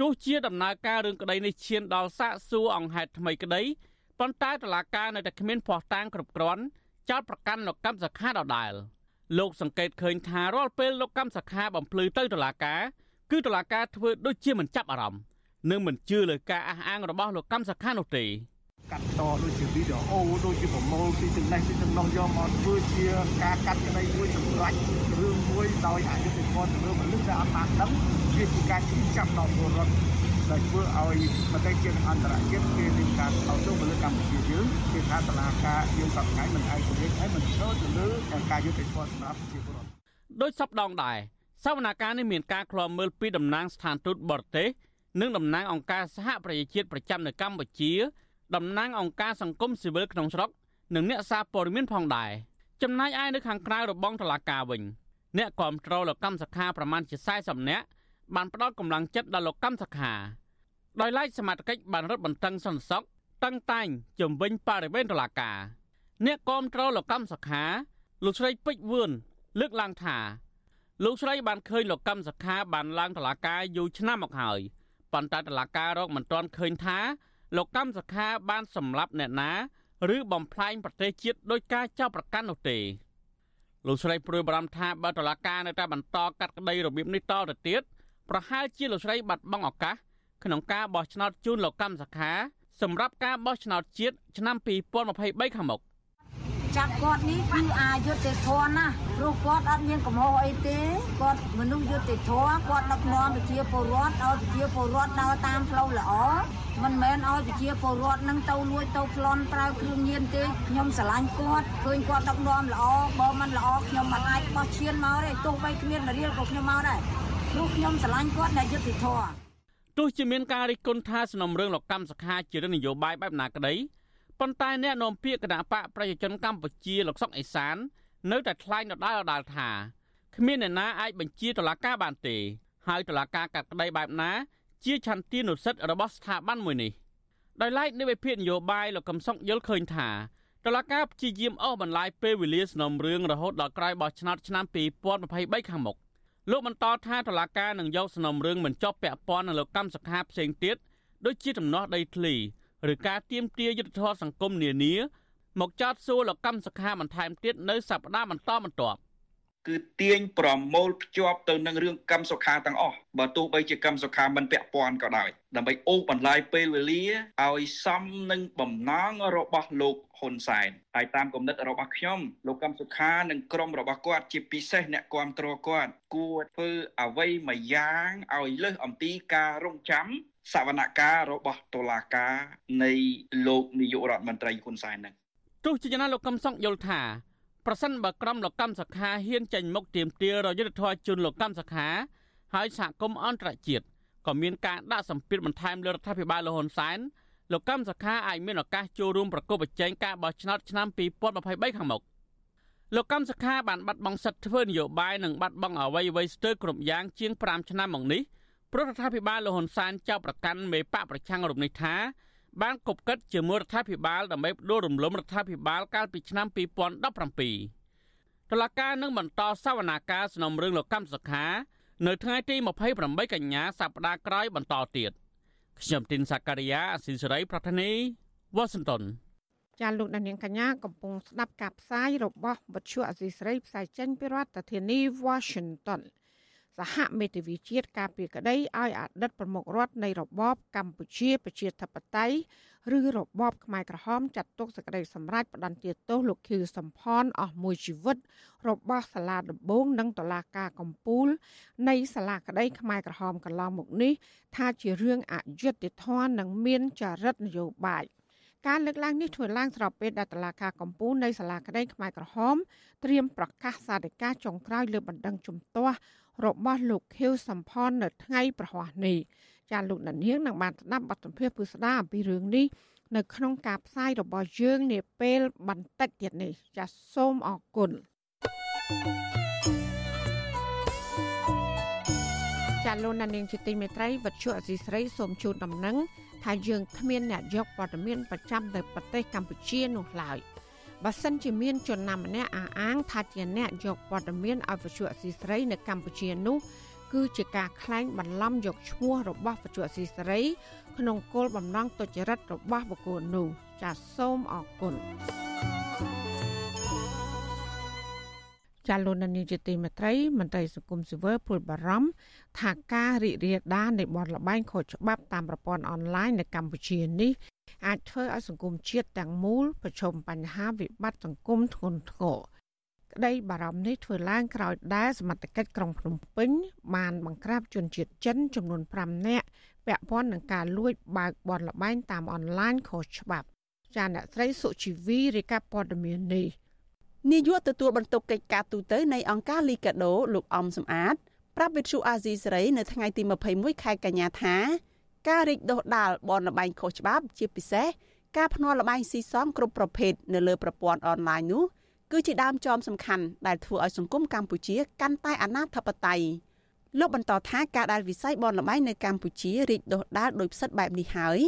ទោះជាដំណើរការរឿងក្តីនេះឈានដល់សាកសួរអង្គហេតុថ្មីក្តីប៉ុន្តែតឡាការនៅតែគ្មានភ័ស្តុតាងគ្រប់គ្រាន់ចោទប្រកាន់លោកកម្មសខាដដែលលោកសង្កេតឃើញថារាល់ពេលលោកកម្មសខាបំភ្លឺទៅតឡាការគឺតឡាការធ្វើដូចជាមិនចាប់អារម្មណ៍និងមិនជឿលើការអះអាងរបស់លោកកម្មសខានោះទេ កាត់តដូចជាវីដេអូដូចជាប្រមូលពីទាំងនេះពីទាំងនោះយកមកធ្វើជាការកាត់ក្តីមួយសម្រាប់រឿងមួយដោយអយុត្តិធម៌ទៅលើមនុស្សដែលអត់បានដឹងវាជាការឈឺចាប់ដល់ពលរដ្ឋដែលធ្វើឲ្យប្រទេសជាតិអន្តរជាតិគេមានការថោទោសមកលើកម្ពុជាយើងគេថាតឡាការយើងសប្តាហ៍មិនឯករាជ្យហើយមិនចូលទៅលើការយុត្តិធម៌សម្រាប់ប្រជាពលរដ្ឋដោយសពដងដែរសវនកម្មនេះមានការឃ្លាំមើលពីតំណាងស្ថានទូតបរទេសនិងតំណាងអង្គការសហប្រជាជាតិប្រចាំនៅកម្ពុជា តំណាងអង្គការសង្គមស៊ីវិលក្នុងស្រុកនិងអ្នកសារព័ត៌មានផងដែរចំណែកឯនៅខាងក្រៅរបងតឡាការវិញអ្នកគ្រប់គ្រងលោកកម្មសខាប្រមាណជា40នាក់បានផ្ដោតកម្លាំងចិត្តដល់លោកកម្មសខាដោយឡែកសមត្ថកិច្ចបានរត់បន្តឹងសន្តិសុខតឹងតែងជំវិញបរិវេណតុលាការអ្នកគាំទ្រលោកកម្មសខាលោកស្រីពេជ្រវឿនលើកឡើងថាលោកស្រីបានឃើញលោកកម្មសខាបានឡើងតុលាការយូរឆ្នាំមកហើយប៉ុន្តែតុលាការរកមិនទាន់ឃើញថា លោកកម្មសខាបានសម្លាប់អ្នកណា ឬបំផ្លាញប្រទេសជាតិដោយការចោទប្រកាន់នោះទេលោកស្រីព្រួយបារម្ភថាបើតុលាការនៅតែបន្តកាត់ក្តីរបៀបនេះតទៅទៀតប្រហែលជាលោកស្រីបាត់បង់ឱកាសក្នុងការបោះឆ្នោតជូនលោកកម្មសខាសម្រាប់ការបោះឆ្នោតជាតិឆ្នាំ2023ខាងមុខ ចាប់គាត់នេះគឺអាយុទ្ធធនណាព្រោះគាត់អត់មានកំហុសអីទេគាត់មនុស្សយុទ្ធធនគាត់ដឹកនាំប្រជាពលរដ្ឋឲ្យប្រជាពលរដ្ឋដើរតាមផ្លូវល្អមិនមែនឲ្យប្រជាពលរដ្ឋនឹងទៅលួចទៅប្លន់ប្រើគ្រឿងញៀនទេខ្ញុំស្រឡាញ់គាត់ឃើញគាត់ដឹកនាំល្អបើមិនល្អខ្ញុំមិនអាចបោះឈានមកទេទោះបីគ្មានរៀលក៏ខ្ញុំមកដែរព្រោះខ្ញុំស្រឡាញ់គាត់ដែលយុទ្ធធនទោះជាមានការរិះគន់ថាសំណុំរឿងលោកកម្មសខាជារឿងនយោបាយបែបណាក្តី ប៉ុន្តែអ្នកនាំពាក្យគណៈបកប្រជាជនកម្ពុជាលោកសុកអេសាន នៅតែថ្លែងដដែលដដែលថាគ្មានអ្នកណាអាចបញ្ជាតុលាការបានទេ ហើយតុលាការកាត់ក្តីបែបណា ជាឆន្ទានុសិទ្ធិរបស់ស្ថាប័នមួយនេះដោយឡែកនៃវិភាគនយោបាយលោកកំសុកយល់ឃើញថាតឡការព្យាយាមអស់បន្លាយពេលវេលាសំណុំរឿងរហូតដល់ក្រោយបោះឆ្នោតឆ្នាំ2023ខាងមុខលោកបន្តថាតឡការនឹងយកសំណុំរឿងមិនចប់ពាក់ព័ន្ធនឹងលោកកម្មសខាផ្សេងទៀតដូចជាដំណោះដីធ្លី ឬការទៀមទាយុទ្ធធម៌សង្គមនានា មកចោតសួរលោកកម្មសខាបន្ថែមទៀតនៅសប្តាហ៍បន្តបន្ទាប់គឺទាញប្រមូលភ្ជាប់ទៅនឹងរឿងកម្មសុខាទាំងអស់បើទោះបីជាកម្មសុខាមិនពាក់ព័ន្ធក៏ដោយដើម្បីអូសបន្លាយពេលវេលាឲ្យសមនឹងបំណងរបស់លោកហ៊ុនសែនហើយតាមគំនិតរបស់ខ្ញុំលោកកម្មសុខានិងក្រុមរបស់គាត់ជាពិសេសអ្នកគ្រប់គ្រងគាត់គួរធ្វើអ្វីមួយយ៉ាងឲ្យលើសអំពីការរងចាំសវនកម្មរបស់តុលាការនៃលោកនាយករដ្ឋមន្ត្រីហ៊ុនសែននឹងទោះជាយ៉ាងណាលោកកឹមសុខយល់ថាប្រសិនបើក្រុមលោកកម្មសខាហ៊ានចេញមុខទាមទាររយុទ្ធធរជូនលោកកម្មសខា ហើយសហគមន៍អន្តរជាតិក៏មានការដាក់សម្ពាធបន្ថែមលើរដ្ឋាភិបាលលហ៊ុនសែនលោកកម្មសខាអាចមានឱកាសចូលរួមប្រកបប្រជែងការបោះឆ្នោតឆ្នាំ2023ខាងមុខលោកកម្មសខាបានបាត់បង់សិទ្ធិធ្វើនយោបាយនិងបាត់បង់អ្វីអ្វីស្ទើរគ្រប់យ៉ាងជាង5ឆ្នាំមកនេះ ព្រោះរដ្ឋាភិបាលលហ៊ុនសែនចោទប្រកាន់មេបកប្រឆាំងរូបនេះថាបានគប់កិតជាមួយរដ្ឋាភិបាលដើម្បីផ្ដួលរំលំរដ្ឋាភិបាលកាលពីឆ្នាំ2017តុលាការនឹងបន្តសវនាការសំណុំរឿងលោកកម្មសខា នៅថ្ងៃទី28កញ្ញាសប្តាហ៍ក្រោយបន្តទៀតខ្ញុំទីនសាការីយ៉ាអស៊ីសេរីប្រធានីវ៉ាស៊ីនតោនចាលោកដានៀងកញ្ញាកំពុងស្ដាប់ការផ្សាយរបស់វិទ្យុអស៊ីសេរីផ្សាយចេញពីរដ្ឋធានី Washington សហមេធាវីជាតិការពីក្តីឲ្យអតីតប្រមុខរដ្ឋនៃរបបកម្ពុជាប្រជាធិបតេយ្យឬរបបខ្មែរក្រហមចាត់ទុកសេចក្តីសម្រេចផ្តន្ទាទោសលោកខៀវសំផនអស់មួយជីវិត របស់សាលាដំបងនិងតុលាការកំពូល នៃសាលាក្តីខ្មែរក្រហមកន្លងមកនេះថាជារឿងអយុត្តិធម៌និងមានចរិតនយោបាយ ការលើកឡើងនេះធ្វើឡើងស្របពេលដែលតឡាការកម្ពុជានៃសាលាក្តីខ្មែរក្រហមត្រៀមប្រកាសសាធិការចុងក្រោយលើបណ្ដឹងជំទាស់របស់លោកខៀវសំផននៅថ្ងៃប្រហ័សនេះចាលោកដានៀងនឹងបានស្ដាប់បទសម្ភាសន៍ពិស្ដារអំពីរឿងនេះនៅក្នុងការផ្សាយរបស់យើងនាពេលបន្តិចទៀតនេះចាសូមអរគុណ ចាលោកដានៀងជាទីមេត្រីវັດឈុអសីស្រីសូមជូនដំណឹងថាយើងគ្មានអ្នកយកព័ត៌មានប្រចាំនៅប្រទេសកម្ពុជានោះឡើយ។បើសិនជាមានជនណាម្នាក់អះអាងថាជាអ្នកយកព័ត៌មានឲ្យវិទ្យុអសីស្រីនៅកម្ពុជានោះគឺជាការក្លែងបន្លំយកឈ្មោះរបស់វិទ្យុអសីស្រីក្នុងគោលបំណងទុច្ចរិតរបស់បុគ្គលនោះចាសសូមអរគុណ ចាលននីជាទីមេត្រីមន្ត្រីសង្គមស៊ីវិលព្រួយបារម្ភថាការរីករាលដាលនៃបទល្បែងខុសច្បាប់តាមប្រព័ន្ធអនឡាញនៅកម្ពុជានេះអាចធ្វើឲ្យសង្គមជាតិទាំងមូលប្រឈមបញ្ហាវិបត្តិសង្គមធ្ងន់ធ្ងរក្តីបារម្ភនេះធ្វើឡើងក្រោយដែលសមត្ថកិច្ចក្រុងភ្នំពេញបានបង្ក្រាបជនជាតិចិនចំនួន5នាក់ពាក់ព័ន្ធនឹងការលួចបើកបនលបែងតាមអនឡាញខុសច្បាប់ចាអ្នកស្រីសុជីវីរាយការណ៍ព័ត៌មាននេះ នាយកទទួលបន្ទុកកិច្ចការទូតនៃអង្គការលីកាដូលោកអំសំអាតប្រាប់វិទ្យុអាស៊ីសេរីនៅថ្ងៃទី21ខែកញ្ញាថាការរីកដុះដាលបនលបែងខុសច្បាប់ជាពិសេសការភ្នាល់លបែងស៊ីសងគ្រប់ប្រភេទនៅលើប្រព័ន្ធអនឡាញនោះគឺជាដើមចមសំខាន់ដែលធ្វើឲ្យសង្គមកម្ពុជាកាន់តែអនាធបត័យលោកបន្តថាការដែលវិស័យបនលបែងនៅកម្ពុជារីកដុះដាលដោយផ្សិតបែបនេះហើយ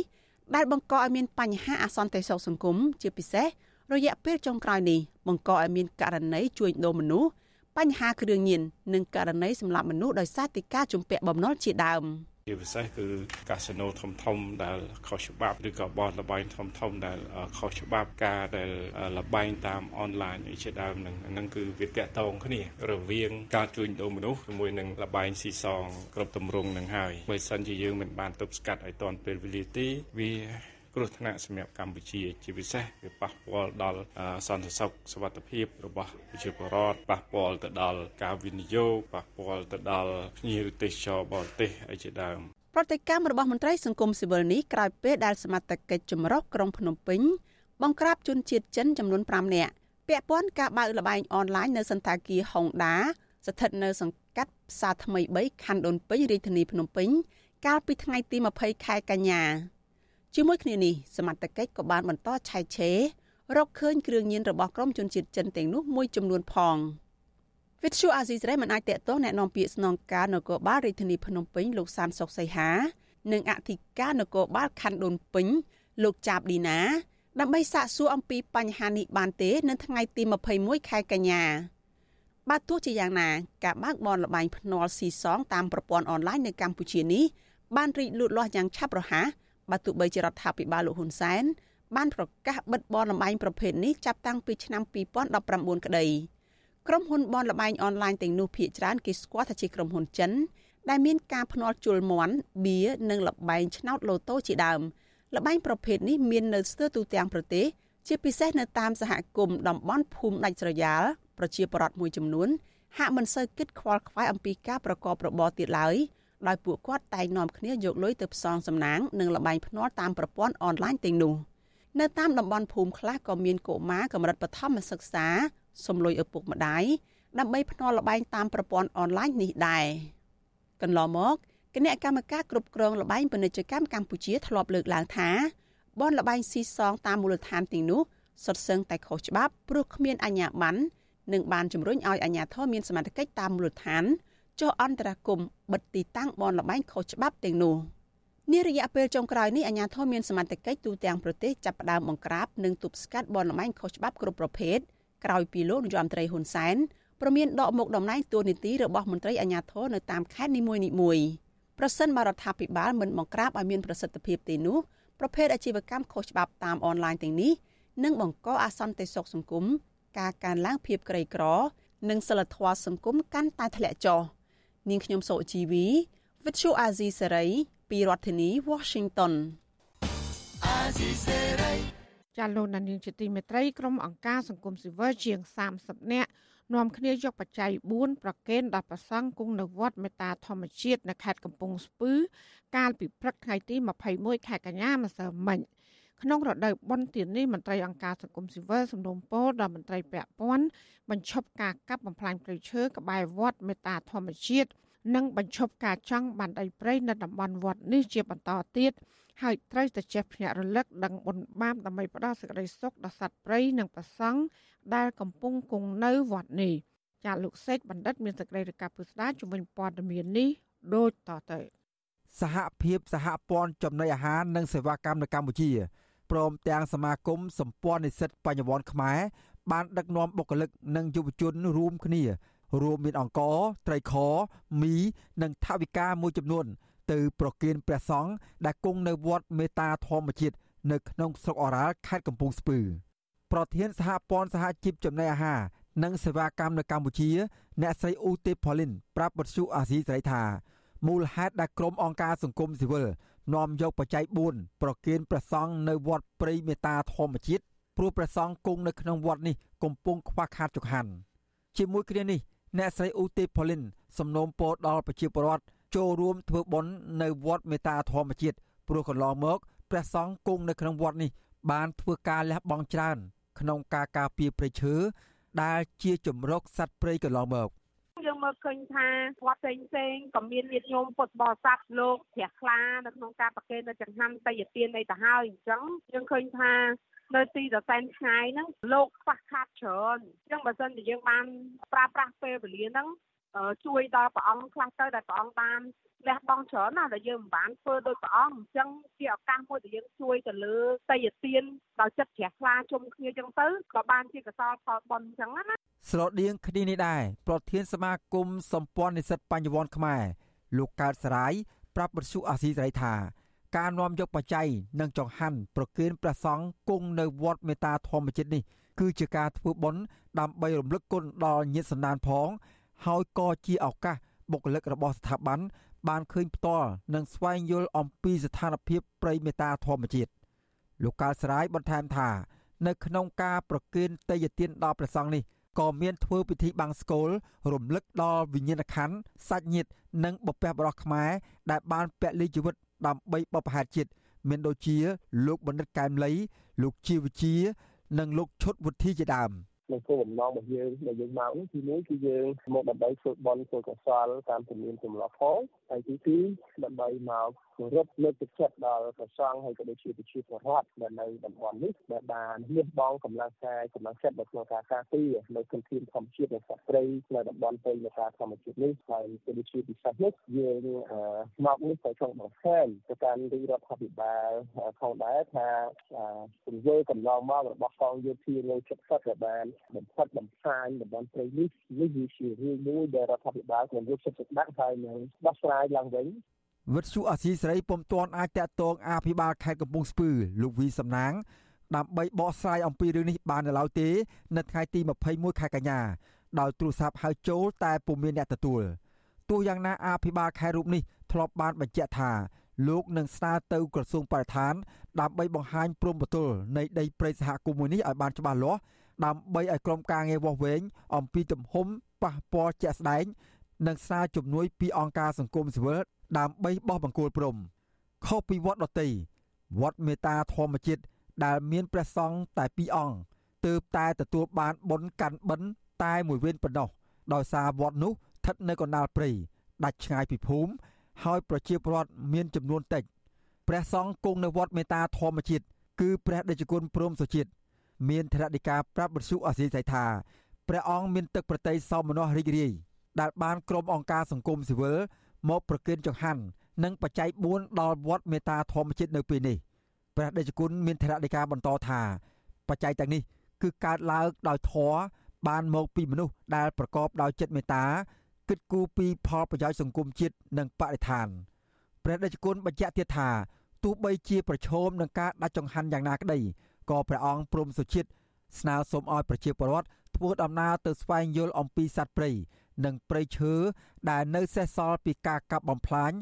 ដែលបង្កឲ្យមានបញ្ហាអសន្តិសុខសង្គមជាពិសេស រយៈពេលចុងក្រោយនេះបង្កឲ្យមានករណីជួញដូរមនុស្សបញ្ហាគ្រឿងញៀននិងករណីសម្លាប់មនុស្សដោយសារតែការជំពាក់បំណុលជាដើម។ជាពិសេសគឺកាស៊ីណូធំធំដែលខុសច្បាប់ឬក៏បនលបែងធំធំដែលខុសច្បាប់ការដែលលបែងតាមអនឡាញជាដើមនឹងនឹងគឺវាតាក់ទងគ្នារវាងការជួញដូរមនុស្សជាមួយនឹងលបែងស៊ីសងគ្រប់ទម្រង់នឹងហើយបើសិនជាយើងមិនបានទប់ស្កាត់ឲ្យទាន់ពេលវេលាទេវា គ្រោះថ្នាក់សម្រាប់កម្ពុជា ជាពិសេសវាប៉ះពាល់ដល់សន្តិសុខសុវត្ថិភាពរបស់ប្រជាពលរដ្ឋប៉ះពាល់ទៅដល់ការវិនិយោគប៉ះពាល់ទៅដល់ភ្ញៀវទេសចរបរទេសអីជាដើមប្រតិកម្មរបស់មន្ត្រីសង្គមស៊ីវិលនេះក្រោយពេលដែលសមត្ថកិច្ចចម្រុះក្រុងភ្នំពេញបង្ក្រាបជនជាតិចិនចំនួន5នាក់ពាក់ព័ន្ធការបើកលបែងអនឡាញនៅសន្តាគារហុងដា ស្ថិតនៅសង្កាត់ផ្សារថ្មី3ខណ្ឌដូនពេញរាជធានីភ្នំពេញកាលពីថ្ងៃទី20ខែកញ្ញា ជាមួយគ្នានេះសមត្ថកិច្ចក៏បានបន្តឆែកឆេររកឃើញគ្រឿងញៀនរបស់ក្រុមជនជាតិចិនទាំងនោះមួយចំនួនផងវិទ្យុអាស៊ីសេរីមិនអាចតេតោះแนะនាំពាក្យស្នងការនគរបាលរាជធានីភ្នំពេញលោកសានសុកសីហានិងអធិការនគរបាលខណ្ឌដូនពេញលោកចាបឌីណា ដើម្បីសាកសួរអំពីបញ្ហានេះបានទេ នៅថ្ងៃទី21ខែកញ្ញាបើទោះជាយ៉ាងណាការបើកបនលបែងភ្នាល់ស៊ីសងតាមប្រព័ន្ធអនឡាញនៅកម្ពុជានេះបានរីកលូតលាស់យ៉ាងឆាប់រហ័ស បើទោះបីជារដ្ឋាភិបាលលោកហ៊ុនសែនបានប្រកាសបិទបនលបែងប្រភេទនេះចាប់តាំងពីឆ្នាំ2019ក្តីក្រុមហ៊ុនបនលបែងអនឡាញទាំងនោះភាគច្រើនគេស្គាល់ថាជាក្រុមហ៊ុនចិន ដែលមានការភ្នាល់ជលមន់បៀនិងលបែងឆ្នោតឡូតូជាដើមលបែងប្រភេទនេះមាននៅស្ទើរទូទាំងប្រទេសជាពិសេសនៅតាមសហគមន៍តំបន់ភូមិដាច់ស្រយាលប្រជាពលរដ្ឋមួយចំនួនហាក់មិនសូវគិតខ្វល់ខ្វាយអំពីការប្រកបរបរទៀតឡើយ ដោយពួកគាត់តែងនាំគ្នាយកលុយទៅផ្សងសំណាងនិងលបែងភ្នាល់តាមប្រព័ន្ធអនឡាញទាំងនោះនៅតាមតំបន់ភូមិខ្លះក៏មានកុមារកម្រិតបឋមសិក្សាសំលុយឪពុកម្ដាយដើម្បីភ្នាល់លបែងតាមប្រព័ន្ធអនឡាញនេះដែរកន្លងមកគណៈកម្មការគ្រប់គ្រងលបែងពាណិជ្ជកម្មកម្ពុជាធ្លាប់លើកឡើងថាបនលបែងស៊ីសងតាមមូលដ្ឋានទាំងនោះសុទ្ធសឹងតែខុសច្បាប់ព្រោះគ្មានអាជ្ញាប័ណ្ណនិងបានជំរុញឲ្យអាជ្ញាធរមានសមត្ថកិច្ចតាមមូលដ្ឋាន ចុះអន្តរាគមន៍បិទទីតាំងបនលបែងខុសច្បាប់ទាំងនោះនារយៈពេលចុងក្រោយនេះអាជ្ញាធរមានសមត្ថកិច្ចទូទាំងប្រទេសចាប់ផ្ដើមបង្ក្រាបនិងទប់ស្កាត់បនលបែងខុសច្បាប់គ្រប់ប្រភេទក្រោយពីលោកនាយរដ្ឋមន្ត្រីហ៊ុនសែនប្រមានដកមុខតំណែងតួនាទីរបស់មន្ត្រីអាជ្ញាធរនៅតាមខេត្តនីមួយៗប្រសិនបើរដ្ឋាភិបាលមិនបង្ក្រាបឲ្យមានប្រសិទ្ធភាពទេនោះប្រភេទអាជីវកម្មខុសច្បាប់តាមអនឡាញទាំងនេះនឹងបង្កអាសន្តិសុខសង្គមការកើនឡើងភាពក្រីក្រ និងសិលធម៌សង្គមកាន់តែធ្លាក់ចុះ នាងខ្ញុំសូជីវី With you Azizi Saray ពីរដ្ឋធានី Washington អាស៊ីសេរីចាលោកនាងជាទីមេត្រីក្រុមអង្គការសង្គមស៊ីវិលជាង30នាក់នាំគ្នាយកបច្ច័យ4ប្រគេនដល់ព្រះសង្ឃគង់នៅវត្តមេត្តាធម្មជាតិនៅខេត្តកំពង់ស្ពឺ កាលពីព្រឹកថ្ងៃទី21ខែកញ្ញាម្សិលមិញ ក្នុងរដូវបុណ្យទាននេះមន្ត្រីអង្គការសង្គមស៊ីវិលសំណូមពរដល់មន្ត្រីពាក់ព័ន្ធបញ្ឈប់ការកាប់បំផ្លាញព្រៃឈើក្បែរវត្តមេត្តាធម្មជាតិនិងបញ្ឈប់ការចង់បានដីព្រៃនៅតំបន់វត្តនេះជាបន្តទៀតហើយត្រូវតែចេះភ្នាក់រលឹកដឹងបុណ្យបាបដើម្បីផ្ដល់សេចក្តីសុខដល់សត្វព្រៃនិងប្រសង់ដែលកំពុងគង់នៅវត្តនេះចាលោកសេកបណ្ឌិតមានសេចក្តីរាយការណ៍ពុស្ដាជំវិញព័ត៌មាននេះដូចតទៅសហភាពសហព័ន្ធចំណីអាហារនិងសេវាកម្មនៅកម្ពុជា ព្រមទាំងសមាគមសម្ព័ន្ធនិស្សិតបញ្ញវន្តខ្មែរបានដឹកនាំបុគ្គលិកនិងយុវជនរួមគ្នា រួមមានអង្គត្រីខមី និងថវិកាមួយចំនួន ទៅប្រគៀនព្រះសង្ឃដែលគង់នៅវត្តមេតាធម្មជាតិនៅក្នុងស្រុកអូរ៉ាល់ខេត្តកំពង់ស្ពឺប្រធានសហព័ន្ធសហជីពចំណីអាហារនិងសេវាកម្មនៅកម្ពុជា អ្នកស្រីអ៊ូទេផូលីនប្រាប់បទសុអាស៊ីសេរីថា មូលហេតុដែលក្រុមអង្គការសង្គមស៊ីវិលនាំយកបច្ច័យ4ប្រគៀនព្រះសង្ឃនៅវត្តព្រៃមេតាធម្មជាតិព្រោះព្រះសង្ឃគង់នៅក្នុងវត្តនេះកំពុងខ្វះខាតចង្ហាន់ជាមួយគ្នានេះអ្នកស្រីអ៊ូទេផូលីនសំណូមពរដល់ប្រជាពលរដ្ឋចូលរួមធ្វើបុណ្យនៅវត្តមេតាធម្មជាតិព្រោះកន្លងមកព្រះសង្ឃគង់នៅក្នុងវត្តនេះបានធ្វើការលះបង់ច្រើន ក្នុងការការពារព្រៃឈើដែលជាជំរកសត្វព្រៃកន្លងមក យើងមើលឃើញថាវត្តផ្សេងផ្សេងក៏មានញាតិញោមពុទ្ធបរិស័ទលោកព្រះខ្លានៅក្នុងការប្រគេននៅចង្ហាន់តយទានអីទៅហើយអញ្ចឹងយើងឃើញថានៅទីដសែនឆ្ងាយហ្នឹងលោកខ្វះខាតច្រើនអញ្ចឹងបើសិនជាយើងបានប្រើប្រាស់ពេលវេលាហ្នឹងជួយដល់ព្រះអង្គខ្លះទៅដែលព្រះអង្គបាន លះបង់ច្រើនណាស់ដែលយើងមិនបានធ្វើដោយព្រះអង្គអញ្ចឹងជាឱកាសមួយដែលយើងជួយទៅលើតយទានដោយចិត្តជ្រះថ្លាជុំគ្នាអញ្ចឹងទៅក៏បានជាកសលផលបុណ្យអញ្ចឹងណាស្រដៀងគ្នានេះដែរប្រធានសមាគមសម្ព័ន្ធនិស្សិតបញ្ញវន្តខ្មែរលោកកើតសរាយប្រាប់បទសុអាស៊ីសេរីថាការនាំយកបច្ច័យនិងចង្ហាន់ប្រគេនព្រះសង្ឃគង់នៅវត្តមេតាធម្មជាតិនេះគឺជាការធ្វើបុណ្យដើម្បីរំលឹកគុណដល់ញាតិសន្តានផង ហើយក៏ជាឱកាសបុគ្គលិករបស់ស្ថាប័ន បានឃើញផ្ទាល់និងស្វែងយល់អំពីស្ថានភាពព្រៃមេតាធម្មជាតិលោកកាលស្រាយបន្ថែមថានៅក្នុងការប្រគេនតេយ្យទានដល់ព្រះសង្ឃនេះក៏មានធ្វើពិធីបាំងស្កូលរំលឹកដល់វិញ្ញាណក្ខន្ធសាច់ញាតិនិងបុព្វបុរសខ្មែរដែលបានពលីជីវិតដើម្បីបបផែតជាតិមានដូចជា លោកបណ្ឌិតកែមលី លោកជាវិជា និងលោកឈុតវុធីជាដើម នៅគោលបំណងរបស់យើងដែលយើងមកនេះទីមួយគឺយើងមកដើម្បីធ្វើបន់ធ្វើកុសលតាមជំនាញទម្លាប់ផងហើយទីពីរដើម្បីមកគោរពលើកទឹកចិត្តដល់ព្រះសង្ឃហើយក៏ដូចជាប្រជាពលរដ្ឋដែលនៅតំបន់នេះដែលបានលះបង់កម្លាំងកាយកម្លាំងចិត្តនៅក្នុងការការពារនៅគុណភាពធម្មជាតិនៃសត្វព្រៃនៅតំបន់ព្រៃនៃការធម្មជាតិនេះហើយក៏ដូចជាពិសេសនេះយើងមកនេះក៏ចង់បង្ហាញទៅកាន់រាជរដ្ឋាភិបាលផងដែរថាទង្វើកន្លងមករបស់កងយោធានៅជិតសិតដែលបានបំផិតបំផ្លាញតំបន់ព្រៃនេះនេះគឺជារឿងមួយដែលរដ្ឋាភិបាលควរយកចិត្តទុកដាក់ហើយនឹងដោះស្រាយឡើងវិញ វិទ្យុអាស៊ីសេរីពុំទាន់អាចតាក់ទងអភិបាលខេត្តកំពង់ស្ពឺលោកវីសំណាងដើម្បីបកស្រាយអំពីរឿងនេះបាននៅឡើយទេ នៅថ្ងៃទី21ខែកញ្ញាដោយទូរស័ព្ទហៅចូលតែពុំមានអ្នកទទួលទោះយ៉ាងណាអភិបាលខេត្តរូបនេះធ្លាប់បានបញ្ជាក់ថាលោកនឹងស្នើទៅក្រសួងបរិស្ថាន ដើម្បីបង្ហាញព្រំប្រទល់នៃដីព្រៃសហគមន៍មួយនេះឲ្យបានច្បាស់លាស់ដើម្បីឲ្យក្រុមការងារវាស់វែងអំពីទំហំប៉ះពាល់ជាក់ស្ដែងនិងសារជំនួយពីអង្គការសង្គមស៊ីវិល ដើម្បីបោះបង្គោលព្រំខុសពីវត្តដតីវត្តមេតាធម្មជាតិដែលមានព្រះសង្ឃតែពីរអង្គទើបតែទទួលបានបុណ្យកាន់បិណ្ឌតែមួយវេនប៉ុណ្ណោះដោយសារវត្តនោះស្ថិតនៅកណ្ដាលព្រៃដាច់ឆ្ងាយពីភូមិហើយប្រជាពលរដ្ឋមានចំនួនតិចព្រះសង្ឃគង់នៅវត្តមេតាធម្មជាតិគឺព្រះដេចគុណព្រំសុជាតិមានធរណិកាប្រាប់បទសុអសីស័យថាព្រះអង្គមានទឹកប្រតិសោមនស្សរីករាយដែលបានក្រុមអង្គការសង្គមស៊ីវិល មកប្រគិនចង្ហាន់និងបច្ច័យ4ដល់វត្តមេតាធម្មជាតិនៅពេលនេះព្រះដេចគុណមានធរណិកាបន្តថាបច្ច័យទាំងនេះគឺកើតឡើងដោយធម៌បានមកពីមនុស្សដែលប្រកបដោយចិត្តមេត្តាគិតគូរពីផលប្រយោជន៍សង្គមជាតិនិងបរិស្ថានព្រះដេចគុណបញ្ជាក់ទៀតថាទោះបីជាប្រឈមនឹងការដាច់ចង្ហាន់យ៉ាងណាក្តីក៏ព្រះអង្គព្រមសុជាតិស្នើសុំឲ្យប្រជាពលរដ្ឋធ្វើដំណើរទៅស្វែងយល់អំពីសត្វព្រៃ និងព្រៃឈើដែលនៅសេសសល់ពីការកាប់បំផ្លាញ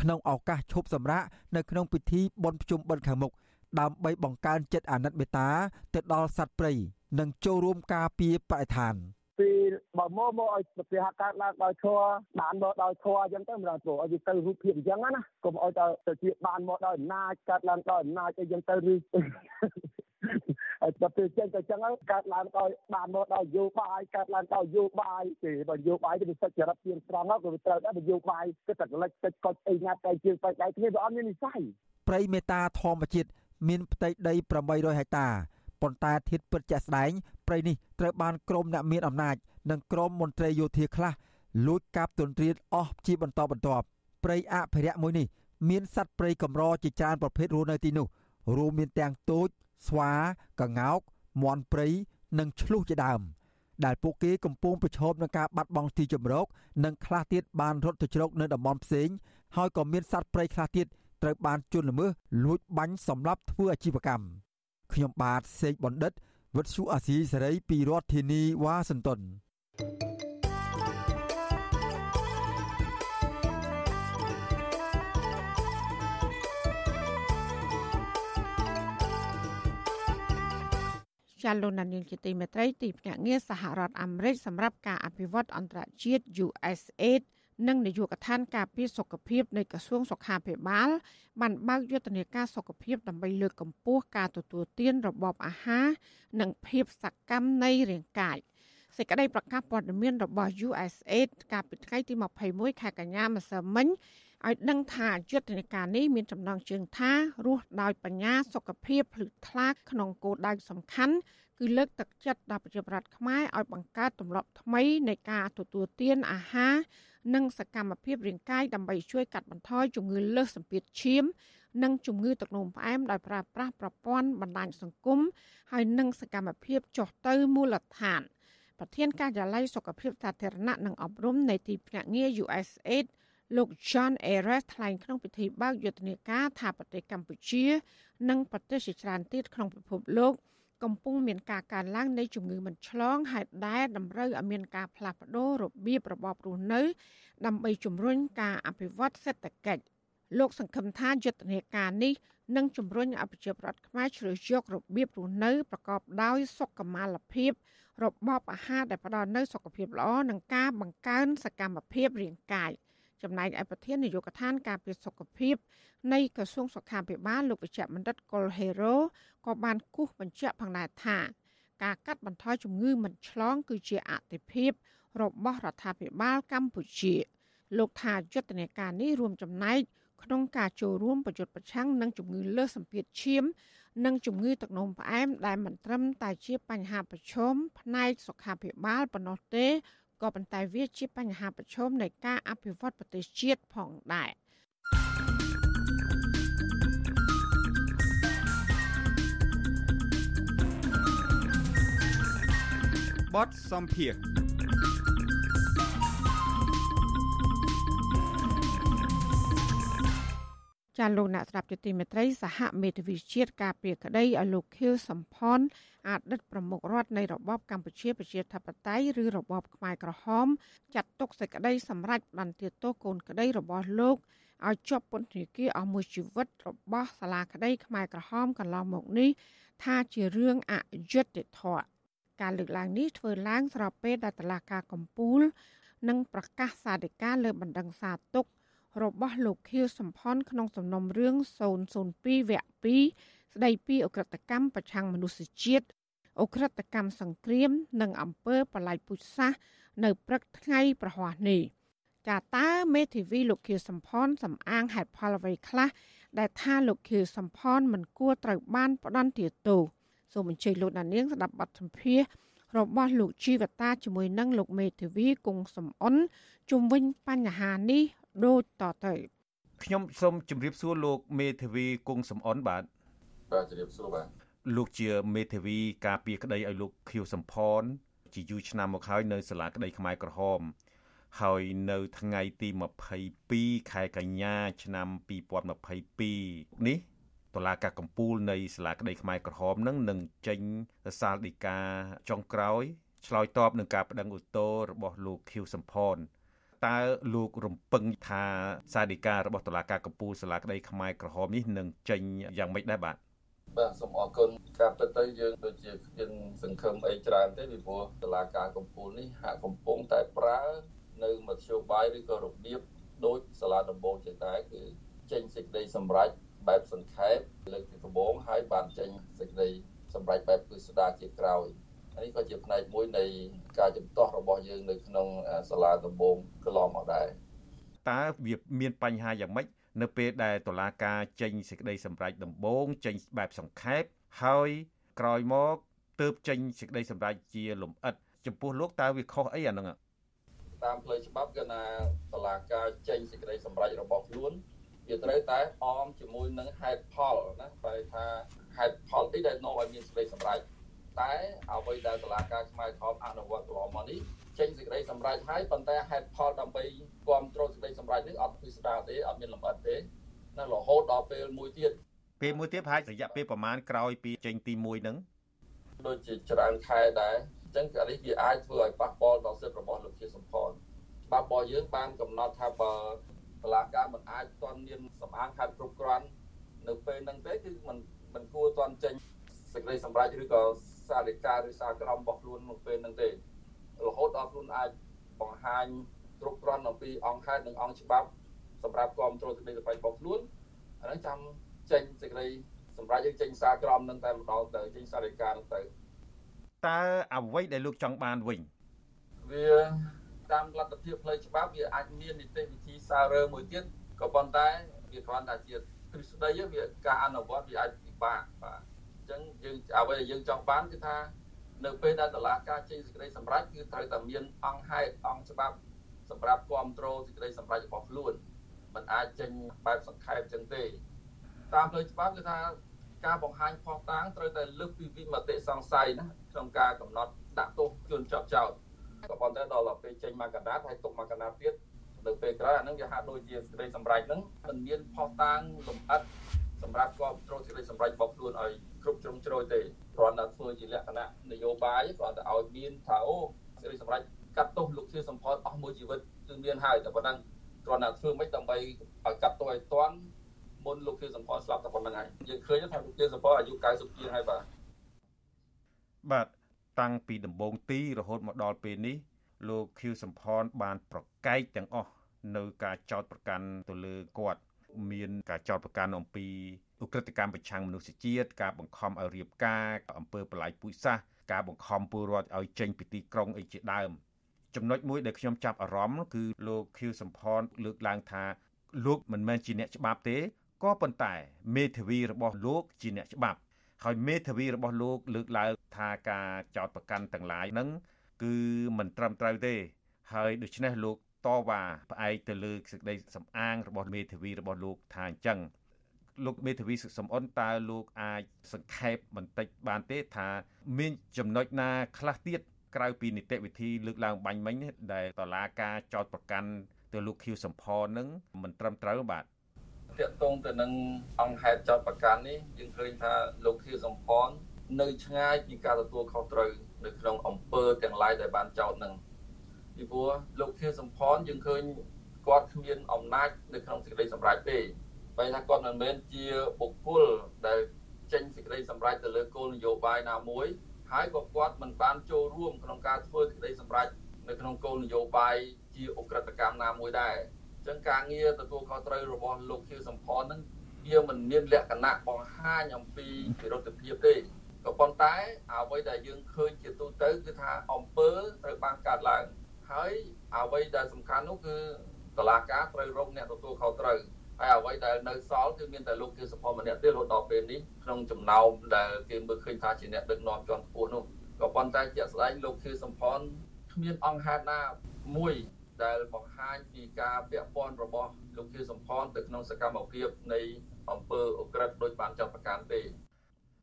ក្នុងឱកាសឈប់សម្រាកនៅក្នុងពិធីបុណ្យភ្ជុំបិណ្ឌខាងមុខដើម្បីបង្កើនចិត្តអាណិតមេត្តាទៅដល់សត្វព្រៃនិងចូលរួមការពារបរិស្ថានពេលបើមកមកឲ្យប្រទេសកើតឡើងដោយធัวបានមកដោយធัวអញ្ចឹងទៅមិនដល់ព្រោះឲ្យវាទៅរូបភាពអញ្ចឹងណាកុំឲ្យទៅទៅជាបានមកដោយអំណាចកើតឡើងដោយអំណាចអីអញ្ចឹងទៅឬ ហើយដល់ពេលចេញទៅចឹងកើតឡើងដោយបានមកដោយយោបាយកើតឡើងដោយយោបាយទេបើយោបាយទៅសិទ្ធិចរិតជាងត្រង់ក៏វាត្រូវដែរបើយោបាយគឺតែលិចតិចកុចអីណាតែជាងបែកដៃគ្នាវាអត់មាននិស័យព្រៃមេតាធម្មជាតិមានផ្ទៃដី800ហិកតាប៉ុន្តែធាតពិតជាក់ស្ដែងព្រៃនេះត្រូវបានក្រមអ្នកមានអំណាចនិងក្រមមន្ត្រីយោធាខ្លះលួចកាប់ទុនទ្រានអស់ជាបន្តបន្ទាប់ព្រៃអភិរក្សមួយនេះមានសត្វព្រៃកម្រជាច្រើនប្រភេទរស់នៅទីនោះរួមមានទាំងទោច ស្វាកង្កោកមាន់ព្រៃនិងឆ្លុះជាដើម ដែលពួកគេកំពុងប្រឈមនឹងការបាត់បង់ទីជម្រកនិងខ្លះទៀតបានរត់ទៅជ្រកនៅតំបន់ផ្សេងហើយក៏មានសត្វព្រៃខ្លះទៀតត្រូវបានជន់ល្មើសលួចបាញ់សម្រាប់ធ្វើអាជីវកម្មខ្ញុំបាទសេកបណ្ឌិតវុទ្ធុអាស៊ីសេរីពីរដ្ឋធានីវ៉ាស៊ីនតោន ចាលោកនាងជាទីមេត្រីទីភ្នាក់ងារសហរដ្ឋអាមេរិកសម្រាប់ការអភិវឌ្ឍអន្តរជាតិ USAID និងនាយកដ្ឋានការពារសុខភាពនៃក្រសួងសុខាភិបាលបានបើកយុទ្ធនាការសុខភាពដើម្បីលើកកម្ពស់ការទទួលទានរបបអាហារនិងភាពសកម្មនៃរាងកាយសេចក្តីប្រកាសព័ត៌មានរបស់ USAID កាលពីថ្ងៃទី21ខែកញ្ញាម្សិលមិញ ឲ្យដឹងថាយុទ្ធនាការនេះមានចំណងជើងថារស់ដោយបញ្ញាសុខភាពភ្លឺថ្លាក្នុងគោលដៅសំខាន់គឺលើកទឹកចិត្តដល់ប្រជាប្រដ្ឋខ្មែរឲ្យបង្កើតទម្លាប់ថ្មីនៃការទទួលទានអាហារនិងសកម្មភាពរាងកាយដើម្បីជួយកាត់បន្ថយជំងឺលើសសម្ពាធឈាម និងជំងឺទឹកនោមផ្អែមដោយប្រើប្រាស់ប្រព័ន្ធបណ្ដាញសង្គមហើយនិងសកម្មភាពចុះទៅមូលដ្ឋានប្រធាន ការិយាល័យសុខភាពសាធារណៈនិងអប់រំនៃទីភ្នាក់ងារ USAID លោក John Ayres ថ្លែងក្នុងពិធីបើកយុទ្ធនាការថាប្រទេសកម្ពុជា និងប្រទេសជាច្រើនទៀតក្នុងពិភពលោក កំពុងមានការកើនឡើងនៃជំងឺមិនឆ្លងហើយដែលតម្រូវឲ្យមានការផ្លាស់ប្ដូររបៀបរបបរស់នៅ ដើម្បីជំរុញការអភិវឌ្ឍសេដ្ឋកិច្ចលោកសង្ឃឹមថាយុទ្ធនាការនេះនឹងជំរុញឲ្យប្រជាប្រដ្ឋខ្មែរជ្រើសយករបៀបរស់នៅប្រកបដោយសុខុមាលភាពរបបអាហារដែលផ្ដល់នូវសុខភាពល្អនិងការបង្កើនសកម្មភាពរាងកាយ ចំណែកឯប្រធាននាយកដ្ឋានការពារសុខភាពនៃក្រសួងសុខាភិបាលលោកវិជ្ជបណ្ឌិតកុលហេរ៉ូក៏បានគូសបញ្ជាក់ផងដែរថាការកាត់បន្ថយជំងឺមិនឆ្លង គឺជាអតិភិបរបស់រដ្ឋាភិបាលកម្ពុជា លោកថាយុទ្ធនាការនេះរួមចំណែកក្នុងការចូលរួមប្រយុទ្ធប្រឆាំងនឹងជំងឺលើសសម្ពាធឈាម និងជំងឺទឹកនោមផ្អែមដែលមិនត្រឹមតែជាបញ្ហាប្រឈមផ្នែកសុខាភិបាលប៉ុណ្ណោះទេ ក៏ប៉ុន្តែវាជាបញ្ហាប្រឈមនៃការអភិវឌ្ឍប្រទេសជាតិផងដែរបទសំភារ ចាលោកអ្នកស្ដាប់ជាទីមេត្រីសហមេធាវីជាតិការពារក្តីឲ្យលោកខៀវសំផនអតីតប្រមុខរដ្ឋនៃរបបកម្ពុជាប្រជាធិបតេយ្យឬរបបខ្មែរក្រហមចាត់ទុកសេចក្តីសម្រេចបន្ទាទោសកូនក្តីរបស់លោកឲ្យជាប់ពន្ធនាគារអស់មួយជីវិតរបស់សាលាក្តីខ្មែរក្រហមកន្លងមកនេះថាជារឿងអយុត្តិធម៌ការលើកឡើងនេះធ្វើឡើងស្របពេលដែលតឡាការកំពូល និងប្រកាសសាធិការលើបណ្ដឹងសារទុក របស់លោកខៀវសំផនក្នុងសំណុំរឿង002វគ្គ2ស្ដីពីអក្រិតកម្មប្រឆាំងមនុស្សជាតិអក្រិតកម្មសង្គ្រាម និងអំពើបល្ល័យពូជសាសន៍នៅព្រឹកថ្ងៃប្រហ័សនេះចាតើមេធាវីលោកខៀវសំផនសំអាងហេតុផលអ្វីខ្លះដែលថាលោកខៀវសំផនមិនគួរត្រូវបានផ្ដន្ទាទោសសូមអញ្ជើញលោកដានៀងស្ដាប់បទសម្ភាសន៍របស់លោកជីវតាជាមួយនឹងលោកមេធាវីគង់សំអនជុំវិញបញ្ហានេះ ដូចតទៅខ្ញុំសូមជម្រាបសួរលោកមេធាវីគង់សំអនបាទបាទជម្រាបសួរបាទលោកជាមេធាវីការពារក្តីឲ្យលោកខៀវសំផនជាយូរឆ្នាំមកហើយនៅសាលាក្តីខ្មែរក្រហមហើយនៅថ្ងៃទី22ខែកញ្ញា ឆ្នាំ2022នេះតុលាការកំពូលនៃសាលាក្តីខ្មែរក្រហមនឹងនឹងចេញសាលដីកាចុងក្រោយឆ្លើយតបនឹងការប្តឹងឧទ្ធររបស់លោកខៀវសំផន តើលោករំពឹងថាសាលដីការបស់តុលាការកំពូលសាលាក្តីខ្មែរក្រហមនេះនឹងចេញយ៉ាងម៉េចដែរបាទបាទសូមអរគុណការពិតទៅយើងដូចជាគ្មានសង្ឃឹមអីច្រើនទេពីព្រោះតុលាការកំពូលនេះហាក់កំពុងតែប្រើនៅមធ្យោបាយឬក៏របៀបដូចសាលាដំបូងជាដែរគឺចេញសេចក្តីសម្រេចបែបសង្ខេបលើកទីដំបូងហើយបានចេញសេចក្តីសម្រេចបែបពិស្ដារជាក្រោយ នេះក៏ជាផ្នែកមួយនៃការជំទាស់របស់យើងនៅក្នុងសាលាដំបងកន្លងមកដែរតើវាមានបញ្ហាយ៉ាងម៉េចនៅពេលដែលតុលាការចេញសេចក្តីសម្រេចដំបូងចេញបែបសង្ខេបហើយក្រោយមកទើបចេញសេចក្តីសម្រេចជាលំអិតចំពោះលោកតើវាខុសអីអាហ្នឹងតាមផ្លូវច្បាប់គឺណាតឡាការចេញសេចក្តីសម្រេចរបស់ខ្លួនវាត្រូវតែអមជាមួយនឹងហេតុផលណាបែរថាហេតុផលទីដែលនាំឲ្យមានសេចក្តីសម្រេច តែអ្វីដែលសាលាការខ្មែរក្រហមអនុវត្តកន្លងមកនេះចេញសេចក្តីសម្រេចហើយប៉ុន្តែហេតុផលដើម្បីគ្រប់គ្រងសេចក្តីសម្រេចនេះអត់ពិស្ដារទេអត់មានលម្អិតទេនៅរហូតដល់ពេលមួយទៀតពេលមួយទៀតប្រហែលរយៈពេលប្រមាណក្រោយពីចេញទី1ហ្នឹងដូចជាច្រើនខែដែរអញ្ចឹងអានេះវាអាចធ្វើឲ្យប៉ះពាល់ដល់សិទ្ធិរបស់លោកជាសម្ផនច្បាប់របស់យើងបានកំណត់ថាបើតុលាការមិនអាចទាន់មានសម្អាងខាត់គ្រប់គ្រាន់នៅពេលហ្នឹងទេគឺมันមិនគួរទាន់ចេញសេចក្តីសម្រេចឬក៏ សារិកាឬសារក្រមរបស់ខ្លួននៅពេលហ្នឹងទេរហូតដល់ខ្លួនអាចបង្ហាញគ្រប់គ្រាន់អំពីអង្គហេតុនិងអង្គច្បាប់សម្រាប់គ្រប់គ្រងសេចក្តីសម្រេចរបស់ខ្លួនអាហ្នឹងចាំចេញសេចក្តីសម្រាប់យើងចេញសារក្រមនឹងតែម្ដងទៅចេញសារិកានឹងទៅតើអ្វីដែលលោកចង់បានវិញវាតាមលទ្ធភាពផ្លូវច្បាប់វាអាចមាននីតិវិធីសាររើមួយទៀតក៏ប៉ុន្តែវាគ្រាន់តែជាទ្រឹស្ដីវាការអនុវត្តវាអាចពិបាកបាទ ចឹងយើងអ្វីដែលយើងចង់បានគឺថានៅពេលដែលតឡាការចេញសេចក្តីសម្រេចគឺត្រូវតែមានអង្គហេតុអង្គច្បាប់សម្រាប់គ្រប់គ្រងសេចក្តីសម្រេចរបស់ខ្លួនมันអាចចេញបែបសង្ខេបចឹងទេតាមផ្លូវច្បាប់គឺថាការបង្ហាញផុសតាងត្រូវតែលើកពីវិមតិសង្ស័យណាក្នុងការកំណត់ដាក់ទោសជនជាប់ចោទក៏ប៉ុន្តែដល់ពេលចេញមកកណ្ដាលហើយទុកមកកណ្ដាលទៀតនៅពេលក្រោយអានឹងវាហាក់ដូចជាសេចក្តីសម្រេចហ្នឹងมันមានផុសតាងលម្អិតសម្រាប់គ្រប់គ្រងសេចក្តីសម្រេចរបស់ខ្លួនឲ្យ គ្រប់ជ្រុងជ្រោយទេគ្រាន់តែធ្វើជាលក្ខណៈនយោបាយគ្រាន់តែឲ្យមានថាអូសេរីសម្រាប់កាត់ទោសលោកជាសម្ផស្សអស់មួយជីវិតគឺមានហើយតែប៉ុណ្ណឹងគ្រាន់តែធ្វើមិនដើម្បីឲ្យកាត់ទោសឲ្យទាន់មុនលោកជាសម្ផស្សស្លាប់តែប៉ុណ្្នឹងហើយយើងឃើញថាលោកជាសម្ផស្សអាយុ90ជាងហើយបាទបាទតាំងពីដំបូងទីរហូតមកដល់ពេលនេះលោកខៀវសំផនបានប្រកែកទាំងអស់នៅការចោតប្រកាន់ទៅលើគាត់ មានការចោទប្រកាន់អំពី ឧក្រិដ្ឋកម្មប្រឆាំងមនុស្សជាតិការបង្ខំឲ្យរៀបការអំពើបលាយពូជសាសន៍ការបង្ខំពលរដ្ឋឲ្យចេញពីទីក្រុងអីជាដើមចំណុចមួយដែលខ្ញុំចាប់អារម្មណ៍គឺលោកខៀវសំផនលើកឡើងថាលោកមិនមែនជាអ្នកច្បាប់ទេក៏ប៉ុន្តែមេធាវីរបស់លោកជាអ្នកច្បាប់ហើយមេធាវីរបស់លោកលើកឡើងថាការចោទប្រកាន់ទាំងឡាយហ្នឹងគឺមិនត្រឹមត្រូវទេ ហើយដូច្នេះលោកតវ៉ាផ្អែកទៅលើសេចក្តីសំអាងរបស់មេធាវីរបស់លោកថាអញ្ចឹង លោកមេធាវីសុខសំអនតើលោកអាចសង្ខេបបន្តិចបានទេថាមានចំណុចណាខ្លះទៀតក្រៅពីនីតិវិធីលើកឡើងបាញ់មិញដែលតឡាការចោតប្រកាន់ទៅលោកខៀវសំផននឹងមិនត្រឹមត្រូវបាទតាកតងទៅនឹងអង្គហេតុចោតប្រកាន់នេះយើងឃើញថាលោកខៀវសំផននៅឆ្ងាយពីការទទួលខុសត្រូវនៅក្នុងអង្គើទាំងឡាយដែលបានចោតនឹងពីព្រោះលោកខៀវសំផនយើងឃើញគាត់គ្មានអំណាចនៅក្នុងសេចក្តីសម្រេចទេ បែរថាគាត់មិនមែនជាបុគ្គលដែលចេញសេចក្តីសម្រេចទៅលើគោលនយោបាយណាមួយហើយក៏គាត់មិនបានចូលរួមក្នុងការធ្វើសេចក្តីសម្រេចនៅក្នុងគោលនយោបាយជាអ ுக ្រិតកម្មណាមួយដែរអញ្ចឹងការងារទទួលខុសត្រូវរបស់លោកខៀវសំផននឹងវាមិនមានលក្ខណៈបង្ហាញអំពីវិរុទ្ធភាពទេក៏ប៉ុន្តែអ្វីដែលយើងឃើញជាទូទៅគឺថាអង្គើត្រូវបានកាត់ឡើងហើយអ្វីដែលសំខាន់នោះគឺតឡាការត្រូវរកអ្នកទទួលខុសត្រូវ ហើយអ្វីដែលនៅសល់គឺមានតែលោកគៀសផម្នាក់ទេរហូតដល់ពេលនេះក្នុងចំណោមដែលគេមើលឃើញថាជាអ្នកដឹកនាំជាន់ខ្ពស់នោះក៏ប៉ុន្តែជាក់ស្ដែងលោកខៀសំផនគ្មានអង្គហេតុណាមួយដែលបង្ហាញពីការពាក់ព័ន្ធរបស់លោកខៀសំផនទៅក្នុងសកម្មភាពនៃអង្គើអក្រិតដោយបានចាត់ប្រកាសទេ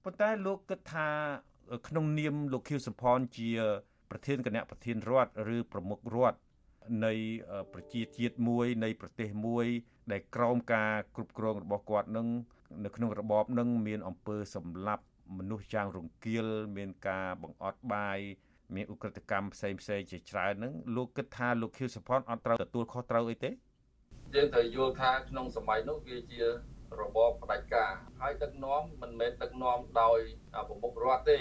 ប៉ុន្តែលោកគិតថាក្នុងនាមលោកខៀវសំផនជា ប្រធានគណៈប្រធានរដ្ឋឬប្រមុខរដ្ឋនៃប្រជាជាតិមួយនៃប្រទេសមួយ ដែលក្រោមការគ្រប់គ្រងរបស់គាត់នឹងនៅក្នុងរបបនឹងមានអំពើសម្លាប់មនុស្សយ៉ាងរង្គាលមានការបង្អត់បាយមានឧក្រិដ្ឋកម្មផ្សេងផ្សេងជាច្រើនហ្នឹងលោកគិតថាលោកខៀវសុផនអត់ត្រូវទទួលខុសត្រូវអីទេយើងត្រូវយល់ថាក្នុងសម័យនោះវាជារបបផ្ដាច់ការហើយដឹកនាំមិនមែនដឹកនាំដោយប្រមុខរដ្ឋទេ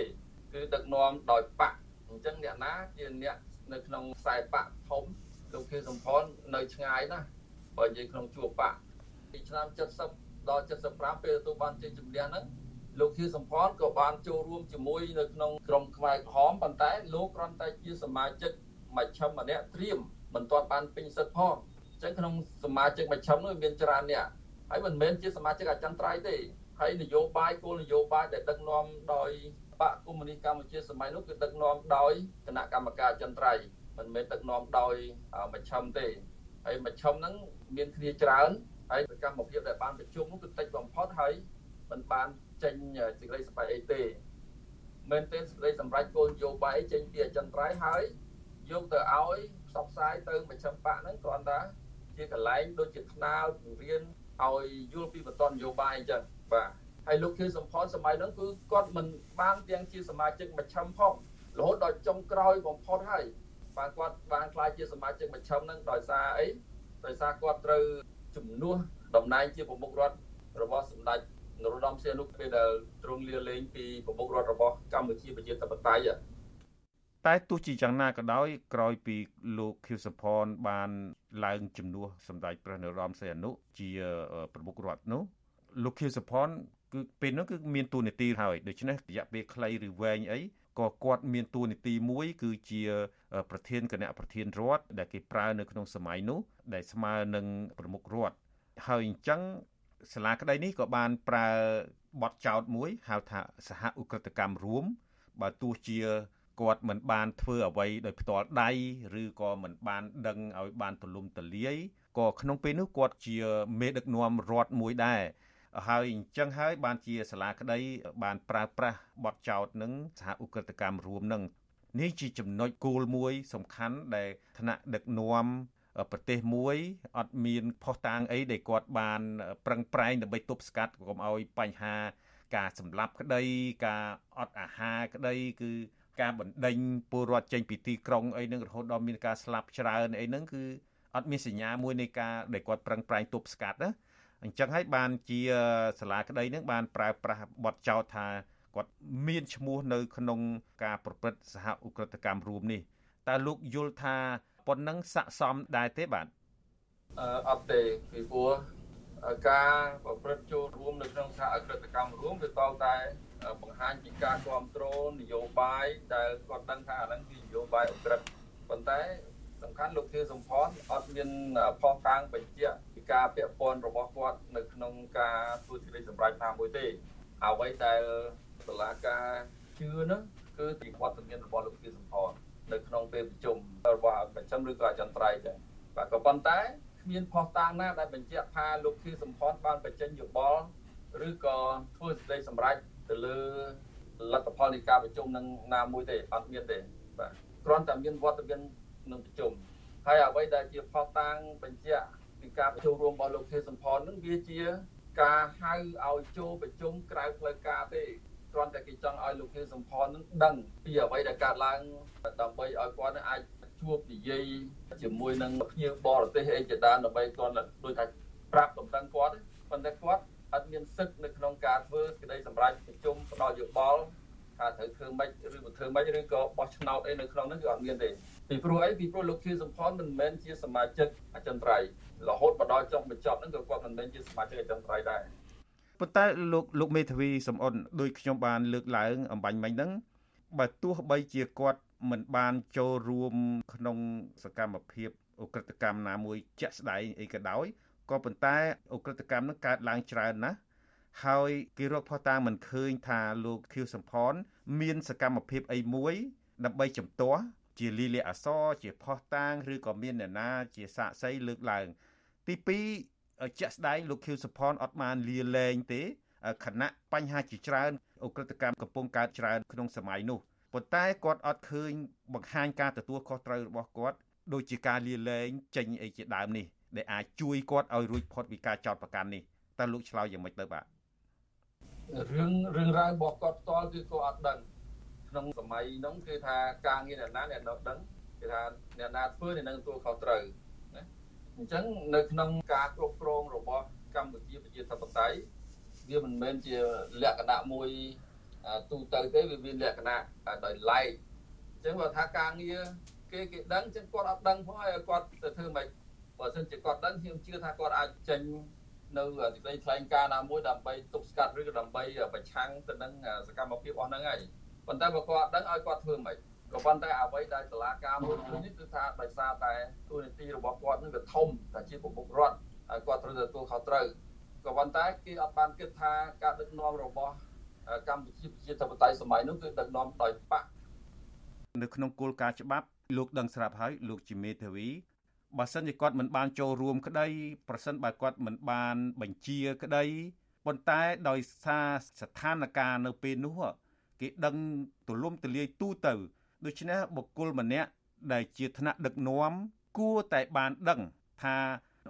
គឺដឹកនាំដោយបកអញ្ចឹងអ្នកណាជាអ្នកនៅក្នុងខ្សែបកធំលោកខៀវសំផននៅឆ្ងាយណាស់ បើនិយាយក្នុងជួរបកពីឆ្នាំ70ដល់75ពេលទទួលបានជ័យជំនះហ្នឹងលោកខៀវសំផនក៏បានចូលរួមជាមួយនៅក្នុងក្រុមខ្មែរក្រហមប៉ុន្តែលោកគ្រាន់តែជាសមាជិកមជ្ឈិមម្នាក់ត្រៀមមិនទាន់បានពេញសិទ្ធិផងអញ្ចឹងក្នុងសមាជិកមជ្ឈិមនោះមានច្រើនអ្នកហើយមិនមែនជាសមាជិកអចិន្ត្រៃយ៍ទេហើយនយោបាយគោលនយោបាយដែលដឹកនាំដោយបកកុម្មុយនីសកម្ពុជាសម័យនោះគឺដឹកនាំដោយគណៈកម្មការអចិន្ត្រៃយ៍មិនមែនដឹកនាំដោយមជ្ឈិមទេហើយមជ្ឈិមហ្នឹង មានគ្នាច្រើនហើយសកម្មភាពដែលបានប្រជុំនោះគឺតិចបំផុតហើយមិនបានចេញសេចក្តីសម្រេចអីទេមែនទេសេចក្តីសម្រេចគោលនយោបាយចេញពីអចិន្ត្រៃយ៍ហើយយកទៅឲ្យផ្សព្វផ្សាយទៅមជ្ឈិមបកហ្នឹងគ្រាន់តែជាកន្លែងដូចជាថ្នាលពង្រៀនឲ្យយល់ពីបន្តនយោបាយអញ្ចឹងបាទហើយលោកខៀវសំផនសម័យហ្នឹងគឺគាត់មិនបានទាំងជាសមាជិកមជ្ឈិមផងរហូតដល់ចុងក្រោយបំផុតហើយបាទគាត់បានខ្លាចជាសមាជិកមជ្ឈិមហ្នឹងដោយសារអី ដោយសារគាត់ត្រូវជំនួសតំណែងជាប្រមុខរដ្ឋរបស់សម្ដេចនរោត្តមសីហនុពេលដែលទ្រង់លាលែងពីប្រមុខរដ្ឋរបស់កម្ពុជាប្រជាធិបតេយ្យតែទោះជាយ៉ាងណាក៏ដោយក្រោយពីលោកខៀវសុផនបានឡើងជំនួសសម្ដេចព្រះនរោត្តមសីហនុជាប្រមុខរដ្ឋនោះលោកខៀវសុផនគឺពេលនោះគឺមានតួនាទីហើយដូច្នេះរយៈពេលខ្លីឬវែងអី ក៏គាត់មានតួនាទីមួយ គឺជាប្រធានគណៈប្រធានរដ្ឋដែលគេប្រើនៅក្នុងសម័យនោះដែលស្មើនឹងប្រមុខរដ្ឋហើយអញ្ចឹងសាលាក្តីនេះក៏បានប្រើបទចោទមួយហៅថាសហឧក្រិដ្ឋកម្មរួមបើទោះជាគាត់មិនបានធ្វើអ្វីដោយផ្ទាល់ដៃឬក៏មិនបានដឹងឲ្យបានទូលំទូលាយក៏ក្នុងពេលនោះគាត់ជាមេដឹកនាំរដ្ឋមួយដែរ ហើយអញ្ចឹងហើយបានជាសាលាក្តី បានប្រើប្រាស់បទចោទនឹងសហឧក្រិដ្ឋកម្មរួមនឹងនេះជាចំណុចគោលមួយ សំខាន់ដែលថ្នាក់ដឹកនាំប្រទេសមួយអត់មានផុសតាងអីដែលគាត់បាន ប្រឹងប្រែងដើម្បីទប់ស្កាត់កុំឲ្យបញ្ហា ការសម្លាប់ក្តី ការអត់អាហារក្តី គឺការបណ្ដេញពលរដ្ឋចេញពីទីក្រុងអីនឹងរហូតដល់មានការស្លាប់ច្រើនអីហ្នឹងគឺអត់មានសញ្ញាមួយនៃការដែលគាត់ប្រឹងប្រែងទប់ស្កាត់ណា អញ្ចឹងហើយបានជាសាលាក្តីនឹងបានប្រើប្រាស់បទចោទថាគាត់មានឈ្មោះនៅ ក្នុងការប្រព្រឹត្តសហឧក្រិដ្ឋកម្មរួមនេះតើលោកយល់ថាប៉ុណ្ណឹងស័កសមដែរទេបាទអឺអត់ទេពីព្រោះការប្រព្រឹត្តចូលរួមនៅក្នុងសហគ្រិតកម្មរួមវាតតែបង្ហាញពីការគ្រប់គ្រងនយោបាយដែលគាត់ដឹងថាអាហ្នឹងគឺនយោបាយអក្រិតប៉ុន្តែសំខាន់លោកធាសំផនអត់មានផុសតាងបញ្ជាក់ពី ការពាក់ព័ន្ធរបស់គាត់នៅក្នុងការធ្វើសេចក្តីសម្រេចណាមួយទេអ្វីដែលតុលាការជឿនោះគឺពីវត្តមានរបស់លោកធាសំផននៅក្នុងពេលប្រជុំរបស់ប្រចាំឬក៏អចិន្ត្រៃយ៍ដែរបាទក៏ប៉ុន្តែគ្មានផុសតាងណាដែលបញ្ជាក់ថាលោកធាសំផនបានបញ្ចេញយោបល់ឬក៏ធ្វើសេចក្តីសម្រេចទៅលើលទ្ធផលនៃការប្រជុំនឹងណាមួយទេអត់មានទេបាទគ្រាន់តែមានវត្តមាននឹងប្រជុំហើយអ្វីដែលជាផុសតាងបញ្ជាក់ ពីការប្រជុំរួមរបស់លោកធាសំផននឹងវាជាការហៅឲ្យចូលប្រជុំក្រៅផ្លូវការទេគ្រាន់តែគេចង់ឲ្យលោកធាសំផននឹងដឹងពីអ្វីដែលកើតឡើងដើម្បីឲ្យគាត់នឹងអាចជួបនិយាយជាមួយនឹងភ្ញៀវបរទេសអីជាដើមដើម្បីគាត់ដូចថាប្រាប់ដំណឹងគាត់ប៉ុន្តែគាត់អត់មានសិទ្ធិនៅក្នុងការធ្វើសេចក្តីសម្រេចប្រជុំផ្ដល់យោបល់ថាត្រូវធ្វើម៉េចឬមិនធ្វើម៉េចឬក៏បោះឆ្នោតអីនៅក្នុងនោះគឺអត់មានទេពីព្រោះអីពីព្រោះលោកខៀវសំផនមិនមែនជាសមាជិកអចិន្ត្រៃយ៍ រហូតមកដល់ចុងបញ្ចប់ហ្នឹងក៏គាត់មិនមែនជាសមាជិកអចិន្ត្រៃយ៍ដែរប៉ុន្តែលោកលោកមេធាវីសំអនដោយខ្ញុំបានលើកឡើងអំបញ្ញមិញហ្នឹងបើទោះបីជាគាត់មិនបានចូលរួមក្នុងសកម្មភាពអ ுக ្រិតកម្មណាមួយជាក់ស្ដែងអីក៏ដោយក៏ប៉ុន្តែអ ுக ្រិតកម្មនឹងកើតឡើងច្រើនណាស់ហើយគេរកផុសតាងមិនឃើញថាលោកខៀវសំផន មានសកម្មភាពអីមួយដើម្បីជំទាស់ជាលីលាអសរជាផុសតាងឬក៏មានអ្នកណាជាសាក្សីលើកឡើង ទី2ជាក់ស្ដែងលោកខៀវសំផនអត់បានលាលែងទេខណៈបញ្ហាជាច្រើនអ ுக ្រិតកម្មកំពុងកើតច្រើនក្នុងសម័យនោះប៉ុន្តែគាត់អត់ឃើញបង្ហាញការទទួលខុសត្រូវរបស់គាត់ដូចជាការលាលែងចេញអីជាដើមនេះដែលអាចជួយគាត់ឲ្យរួចផុតពីការចោទប្រកាន់នេះតើលោកឆ្លើយយ៉ាងម៉េចទៅបាទរឿងរឿងរ៉ាវរបស់គាត់ផ្ទាល់គឺគាត់អត់ដឹងក្នុងសម័យហ្នឹងគឺថាការងារអ្នកណាអ្នកនោះដឹងគឺថាអ្នកណាធ្វើអ្នកនឹងទទួលខុសត្រូវណា អញ្ចឹងនៅក្នុងការគ្រប់គ្រងរបស់កម្ពុជាប្រជាធិបតេយ្យវាមិនមែនជាលក្ខណៈមួយទូទៅទេវាមានលក្ខណៈដោយឡែកអញ្ចឹងបើថាការងារគេគេដឹងអញ្ចឹងគាត់អត់ដឹងផងហើយគាត់ទៅធ្វើម៉េចបើមិនជាគាត់ដឹងខ្ញុំជឿថាគាត់អាចចេញនៅសេចក្តីថ្លែងការណ៍ណាមួយដើម្បីទប់ស្កាត់ឬក៏ដើម្បីប្រឆាំងទៅនឹងសកម្មភាពអស់ហ្នឹងហើយប៉ុន្តែបើគាត់ដឹងឲ្យគាត់ធ្វើមិន ក៏ប៉ុន្តែអ្វីដែលតឡាការមួយឃើញនេះគឺថាដោយសារតែទូនីតិរបស់គាត់នឹងវាធំតែជាប្រមុខរដ្ឋហើយគាត់ត្រូវទទួលខុសត្រូវក៏ប៉ុន្តែគេអត់បានគិតថាការដឹកនាំរបស់កម្ពុជាប្រជាធិបតេយ្យសម័យនោះគឺដឹកនាំដោយបកនៅក្នុងគោលការណ៍ច្បាប់លោកដឹងស្រាប់ហើយលោកជាមេធាវីបើសិនជាគាត់មិនបានចូលរួមក្តីប្រសិនបើគាត់មិនបានបញ្ជាក្តីប៉ុន្តែដោយសារស្ថានភាពនៅពេលនោះគេដឹងទូលំទូលាយទូទៅ ដូច្នេះបុគ្គលម្នាក់ដែលជាថ្នាក់ដឹកនាំគួរតែបានដឹងថា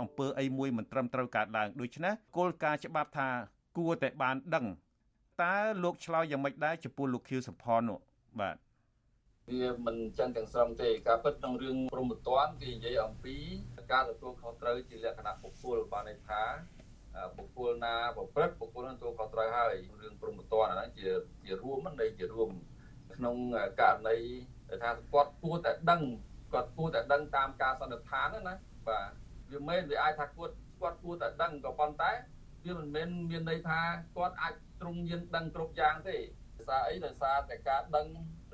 អំពើអីមួយមិនត្រឹមត្រូវកើតឡើងដូច្នេះគោលការណ៍ច្បាប់ថាគួរតែបានដឹងតើលោកឆ្លើយយ៉ាងម៉េចដែរចំពោះលោកខៀវសំផននោះបាទវាមិនចឹងទាំងស្រុងទេការពិតក្នុងរឿងព្រមត្តនគេនិយាយអំពីការទទួលខុសត្រូវជាលក្ខណៈបុគ្គលបានន័យថាបុគ្គលណាប្រព្រឹត្តបុគ្គលនឹងទទួលខុសត្រូវហើយរឿងព្រមត្តនអាហ្នឹងជាជារួមនៃជារួម ក្នុងករណីថាគាត់គួរតែដឹងគាត់គួរតែដឹងតាមការសន្និដ្ឋានណាបាទវាមិនវាអាចថាគាត់គាត់គួរតែដឹងក៏ប៉ុន្តែវាមិនមែនមានន័យថាគាត់អាចទ្រង់យានដឹងគ្រប់យ៉ាងទេដោយសារអីដោយសារតែការដឹង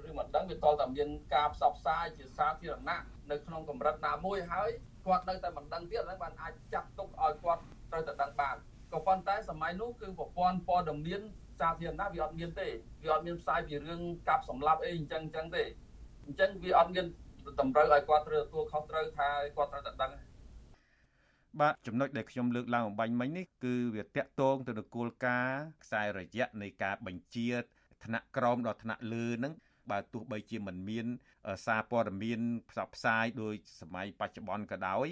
ឬមិនដឹងវាតតែមានការផ្សព្វផ្សាយជាសាធារណៈនៅក្នុងកម្រិតណាមួយហើយគាត់នៅតែមិនដឹងទៀតហ្នឹងបានអាចចាត់ទុកឲ្យគាត់ត្រូវតែដឹងបានក៏ប៉ុន្តែសម័យនោះគឺប្រព័ន្ធព័ត៌មាន សាធារណៈវាអត់មានទេវាអត់មានផ្សាយពីរឿងកាប់សម្លាប់អីអញ្ចឹងអញ្ចឹងទេអញ្ចឹងវាអត់មានតម្រូវឲ្យគាត់ត្រូវទទួលខុសត្រូវថាគាត់ត្រូវតែដឹងបាទចំណុចដែលខ្ញុំលើកឡើងអំបញ្ញមិញនេះគឺវាតាក់ទងទៅនឹងគោលការណ៍ខ្សែរយៈនៃការបញ្ជាថ្នាក់ក្រោមដល់ថ្នាក់លើហ្នឹងបើទោះបីជាមិនមានសារព័ត៌មានផ្សព្វផ្សាយដោយសម័យបច្ចុប្បន្នក៏ដោយ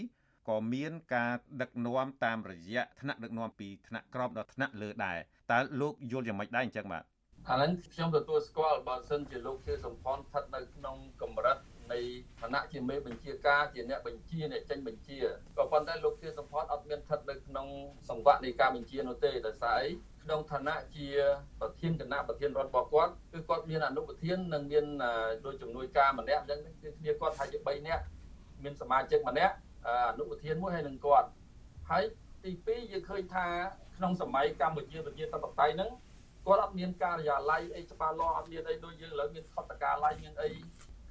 ក៏មានការដឹកនាំតាមរយៈថ្នាក់ដឹកនាំពីថ្នាក់ក្រោមដល់ថ្នាក់លើដែរ តើលោកយល់យ៉ាងម៉េចដែរអញ្ចឹងបាទអាហ្នឹងខ្ញុំទទួលស្គាល់បើសិនជាលោកជាសម្ផនស្ថិតនៅក្នុងកម្រិតនៃឋានៈជាមេបញ្ជាការជាអ្នកបញ្ជាអ្នកចេញបញ្ជាក៏ប៉ុន្តែលោកជាសម្ផនអត់មានស្ថិតនៅក្នុងសង្វាក់នៃការបញ្ជានោះទេដោយសារអីក្នុងឋានៈជាប្រធានគណៈប្រធានរដ្ឋរបស់គាត់គឺគាត់មានអនុប្រធាននិងមានដោយជំនួយការម្នាក់អញ្ចឹងគឺគ្នាគាត់ថាជា3នាក់មានសមាជិកម្នាក់អនុប្រធានមួយហើយនឹងគាត់ហើយទី2យើងឃើញថា ក្នុងសម័យកម្ពុជាប្រជាធិបតេយ្យហ្នឹងគាត់អត់មានការិយាល័យអីច្បាស់លាស់អត់មានអីដូចយើងឥឡូវមានខុទ្ទកាល័យមានអី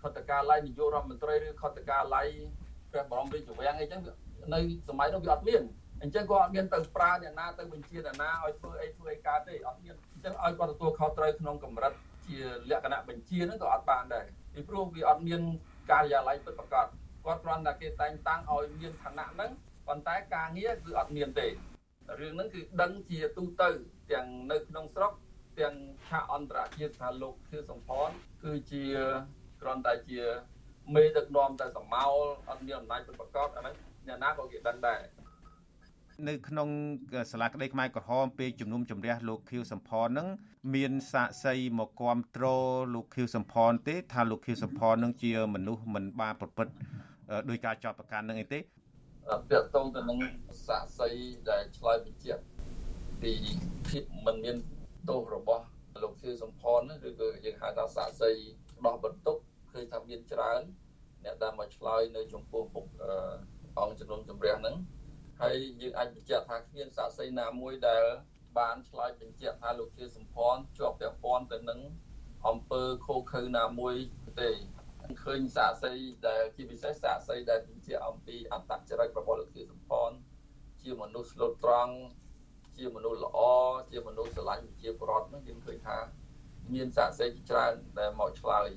ខុទ្ទកាល័យនាយករដ្ឋមន្ត្រីឬខុទ្ទកាល័យព្រះបរមរាជវាំងអីចឹងនៅសម័យនោះវាអត់មានអញ្ចឹងគាត់អត់មានទៅប្រើអ្នកណាទៅបញ្ជាអ្នកណាឲ្យធ្វើអីធ្វើអីកើតទេអត់មានអញ្ចឹងឲ្យគាត់ទទួលខុសត្រូវក្នុងកម្រិតជាលក្ខណៈបញ្ជាហ្នឹងក៏អត់បានដែរពីព្រោះវាអត់មានការិយាល័យពិតប្រាកដគាត់គ្រាន់តែគេតែងតាំងឲ្យមានឋានៈហ្នឹងប៉ុន្តែការងារគឺអត់មានទេ រឿងហ្នឹងគឺដឹងជាទូទៅទាំងនៅក្នុងស្រុកទាំងឆាកអន្តរជាតិថាលោកខៀវសំផនគឺជាគ្រាន់តែជាមេដឹកនាំតែសមោលអត់មានអំណាចពិតប្រាកដអាហ្នឹងអ្នកណាក៏គេដឹងដែរនៅក្នុងសាលាក្តីខ្មែរក្រហមពេលជំនុំជម្រះលោកខៀវសំផននឹងមានសាកសីមកគ្រប់គ្រងលោកខៀវសំផនទេថាលោកខៀវសំផននឹងជាមនុស្សមិនបានប្រព្រឹត្តដោយការចោទប្រកាន់នឹងអីទេ ពាក់ទងទៅនឹងសាកសីដែលឆ្លើយបញ្ជាក់ពីភាពមិនមានទោសរបស់លោកខៀវសំផនឬក៏យើងហៅថាសាកសីដោះបន្ទុកឃើញថាមានច្រើនអ្នកដែលមកឆ្លើយនៅចំពោះពុកអង្គជំនុំជម្រះហ្នឹងហើយយើងអាចបញ្ជាក់ថាគ្មានសាក្សីណាមួយដែលបានឆ្លើយបញ្ជាក់ថាលោកជាសំផនជាប់ពាក់ព័ន្ធទៅនឹងអង្គើខូខើណាមួយទេ ឃើញសាក្សីដែលជាពិសេសសាក្សីដែលបញ្ជាក់អំពីអត្តចរិតរបស់លោកជាសំផនជាមនុស្សស្លូតត្រង់ជាមនុស្សល្អជាមនុស្សស្រឡាញ់ប្រជាពលរដ្ឋនោះយើងឃើញថាមានសាក្សីជាច្រើនដែលមកឆ្លើយ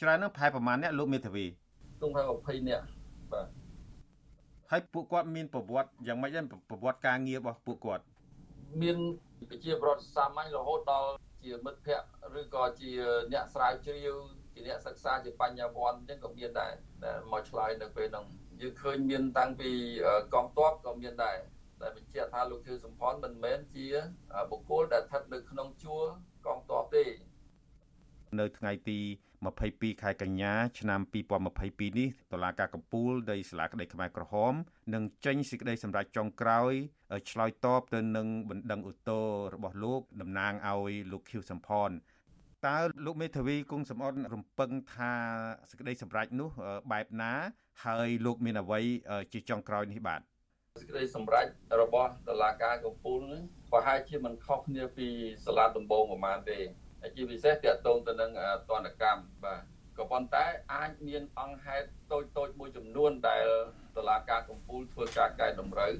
ច្រើននឹងប្រហែលប្រហែលអ្នកលោកមេធាវីទុំប្រហែល20នាក់បាទហើយពួកគាត់មានប្រវត្តិយ៉ាងម៉េចដែរប្រវត្តិការងាររបស់ពួកគាត់មានប្រជាប្រដ្ឋសាមញ្ញរហូតដល់ជាមិត្តភ័ក្តិឬក៏ជាអ្នកស្រាវជ្រាវ ជាអ្នកសិក្សាជាបញ្ញវន្តអញ្ចឹងក៏មានដែរដែលមកឆ្លើយនៅពេលហ្នឹងយើងឃើញមានតាំងពីកងទ័ពក៏មានដែរដែលបញ្ជាក់ថាលោកខៀវសំផនមិនមែនជាបុគ្គលដែលស្ថិតនៅក្នុងជួរកងទ័ពទេនៅថ្ងៃទី22ខែកញ្ញាឆ្នាំ2022នេះតុលាការកំពូលនៃសាលាក្តីខ្មែរក្រហមនឹងចេញសេចក្តីសម្រេចចុងក្រោយឆ្លើយតបទៅនឹងបណ្ដឹងឧទ្ធររបស់លោកតំណាងឲ្យលោកខៀវសំផន តើលោកមេធាវីគង់សំអត់រំពឹងថាសេចក្តីសម្រេចនោះបែបណា ហើយលោកមានអ្វីជាចុងក្រោយនេះបាទសេចក្តីសម្រេចរបស់តុលាការកំពូលនេះប្រហែលជាមិនខុសគ្នាពីសាលាដំបងប្រហែលទេជាពិសេសតាក់ទងទៅនឹងទណ្ឌកម្មបាទក៏ប៉ុន្តែអាចមានអង្គហេតុតូចតូចមួយចំនួនដែលតឡាការកំពូលធ្វើការកែតម្រូវ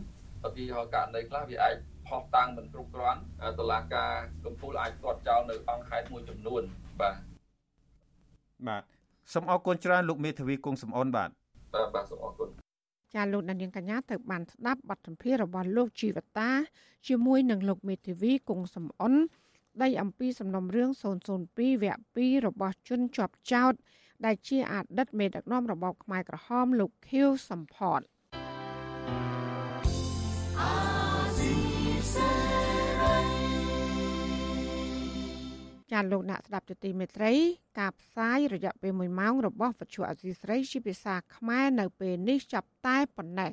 ឧទាហរណ៍ករណីខ្លះវាអាច ផុសតាំងមិនគ្រប់គ្រាន់តឡាការកំពូលអាចទាត់ចោលនៅអង្គហេតុមួយចំនួនបាទបាទសូមអរគុណច្រើនលោកមេធាវីគង់សំអនបាទបាទបាទសូមអរគុណចាលោកដានៀងកញ្ញាទៅបានស្ដាប់បទសម្ភាសន៍របស់លោកជីវតា ជាមួយនឹងលោកមេធាវីគង់សំអនដីអំពីសំណុំរឿង002វគ្គ2របស់ជនជាប់ចោតដែលជាអតីតមេដឹកនាំរបបខ្មែរក្រហមលោកខៀវសំផត ចាលោកអ្នកស្ដាប់ទទីមេត្រី ការផ្សាយរយៈពេល1ម៉ោងរបស់វិទ្យុអសីស្រីជាភាសាខ្មែរនៅពេលនេះចាប់តែប៉ុណ្ណេះ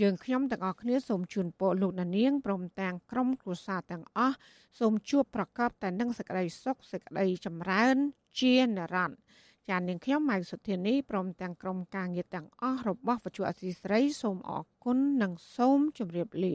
យើងខ្ញុំទាំងអស់គ្នាសូមជូនពរលោកណានៀងព្រមទាំងក្រុមគ្រួសារទាំងអស់សូមជួបប្រកបតែនឹងសេចក្តីសុខសេចក្តីចម្រើន ជានិរន្តរ៍ចាននាងខ្ញុំម៉ៅសុធានីព្រមទាំងក្រុមការងារទាំងអស់របស់វិទ្យុអសីស្រីសូមអរគុណនិងសូមជម្រាបលា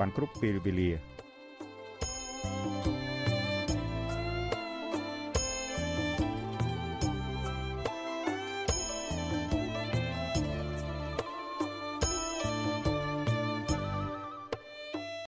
បានគ្រប់ពេលវេលា thank you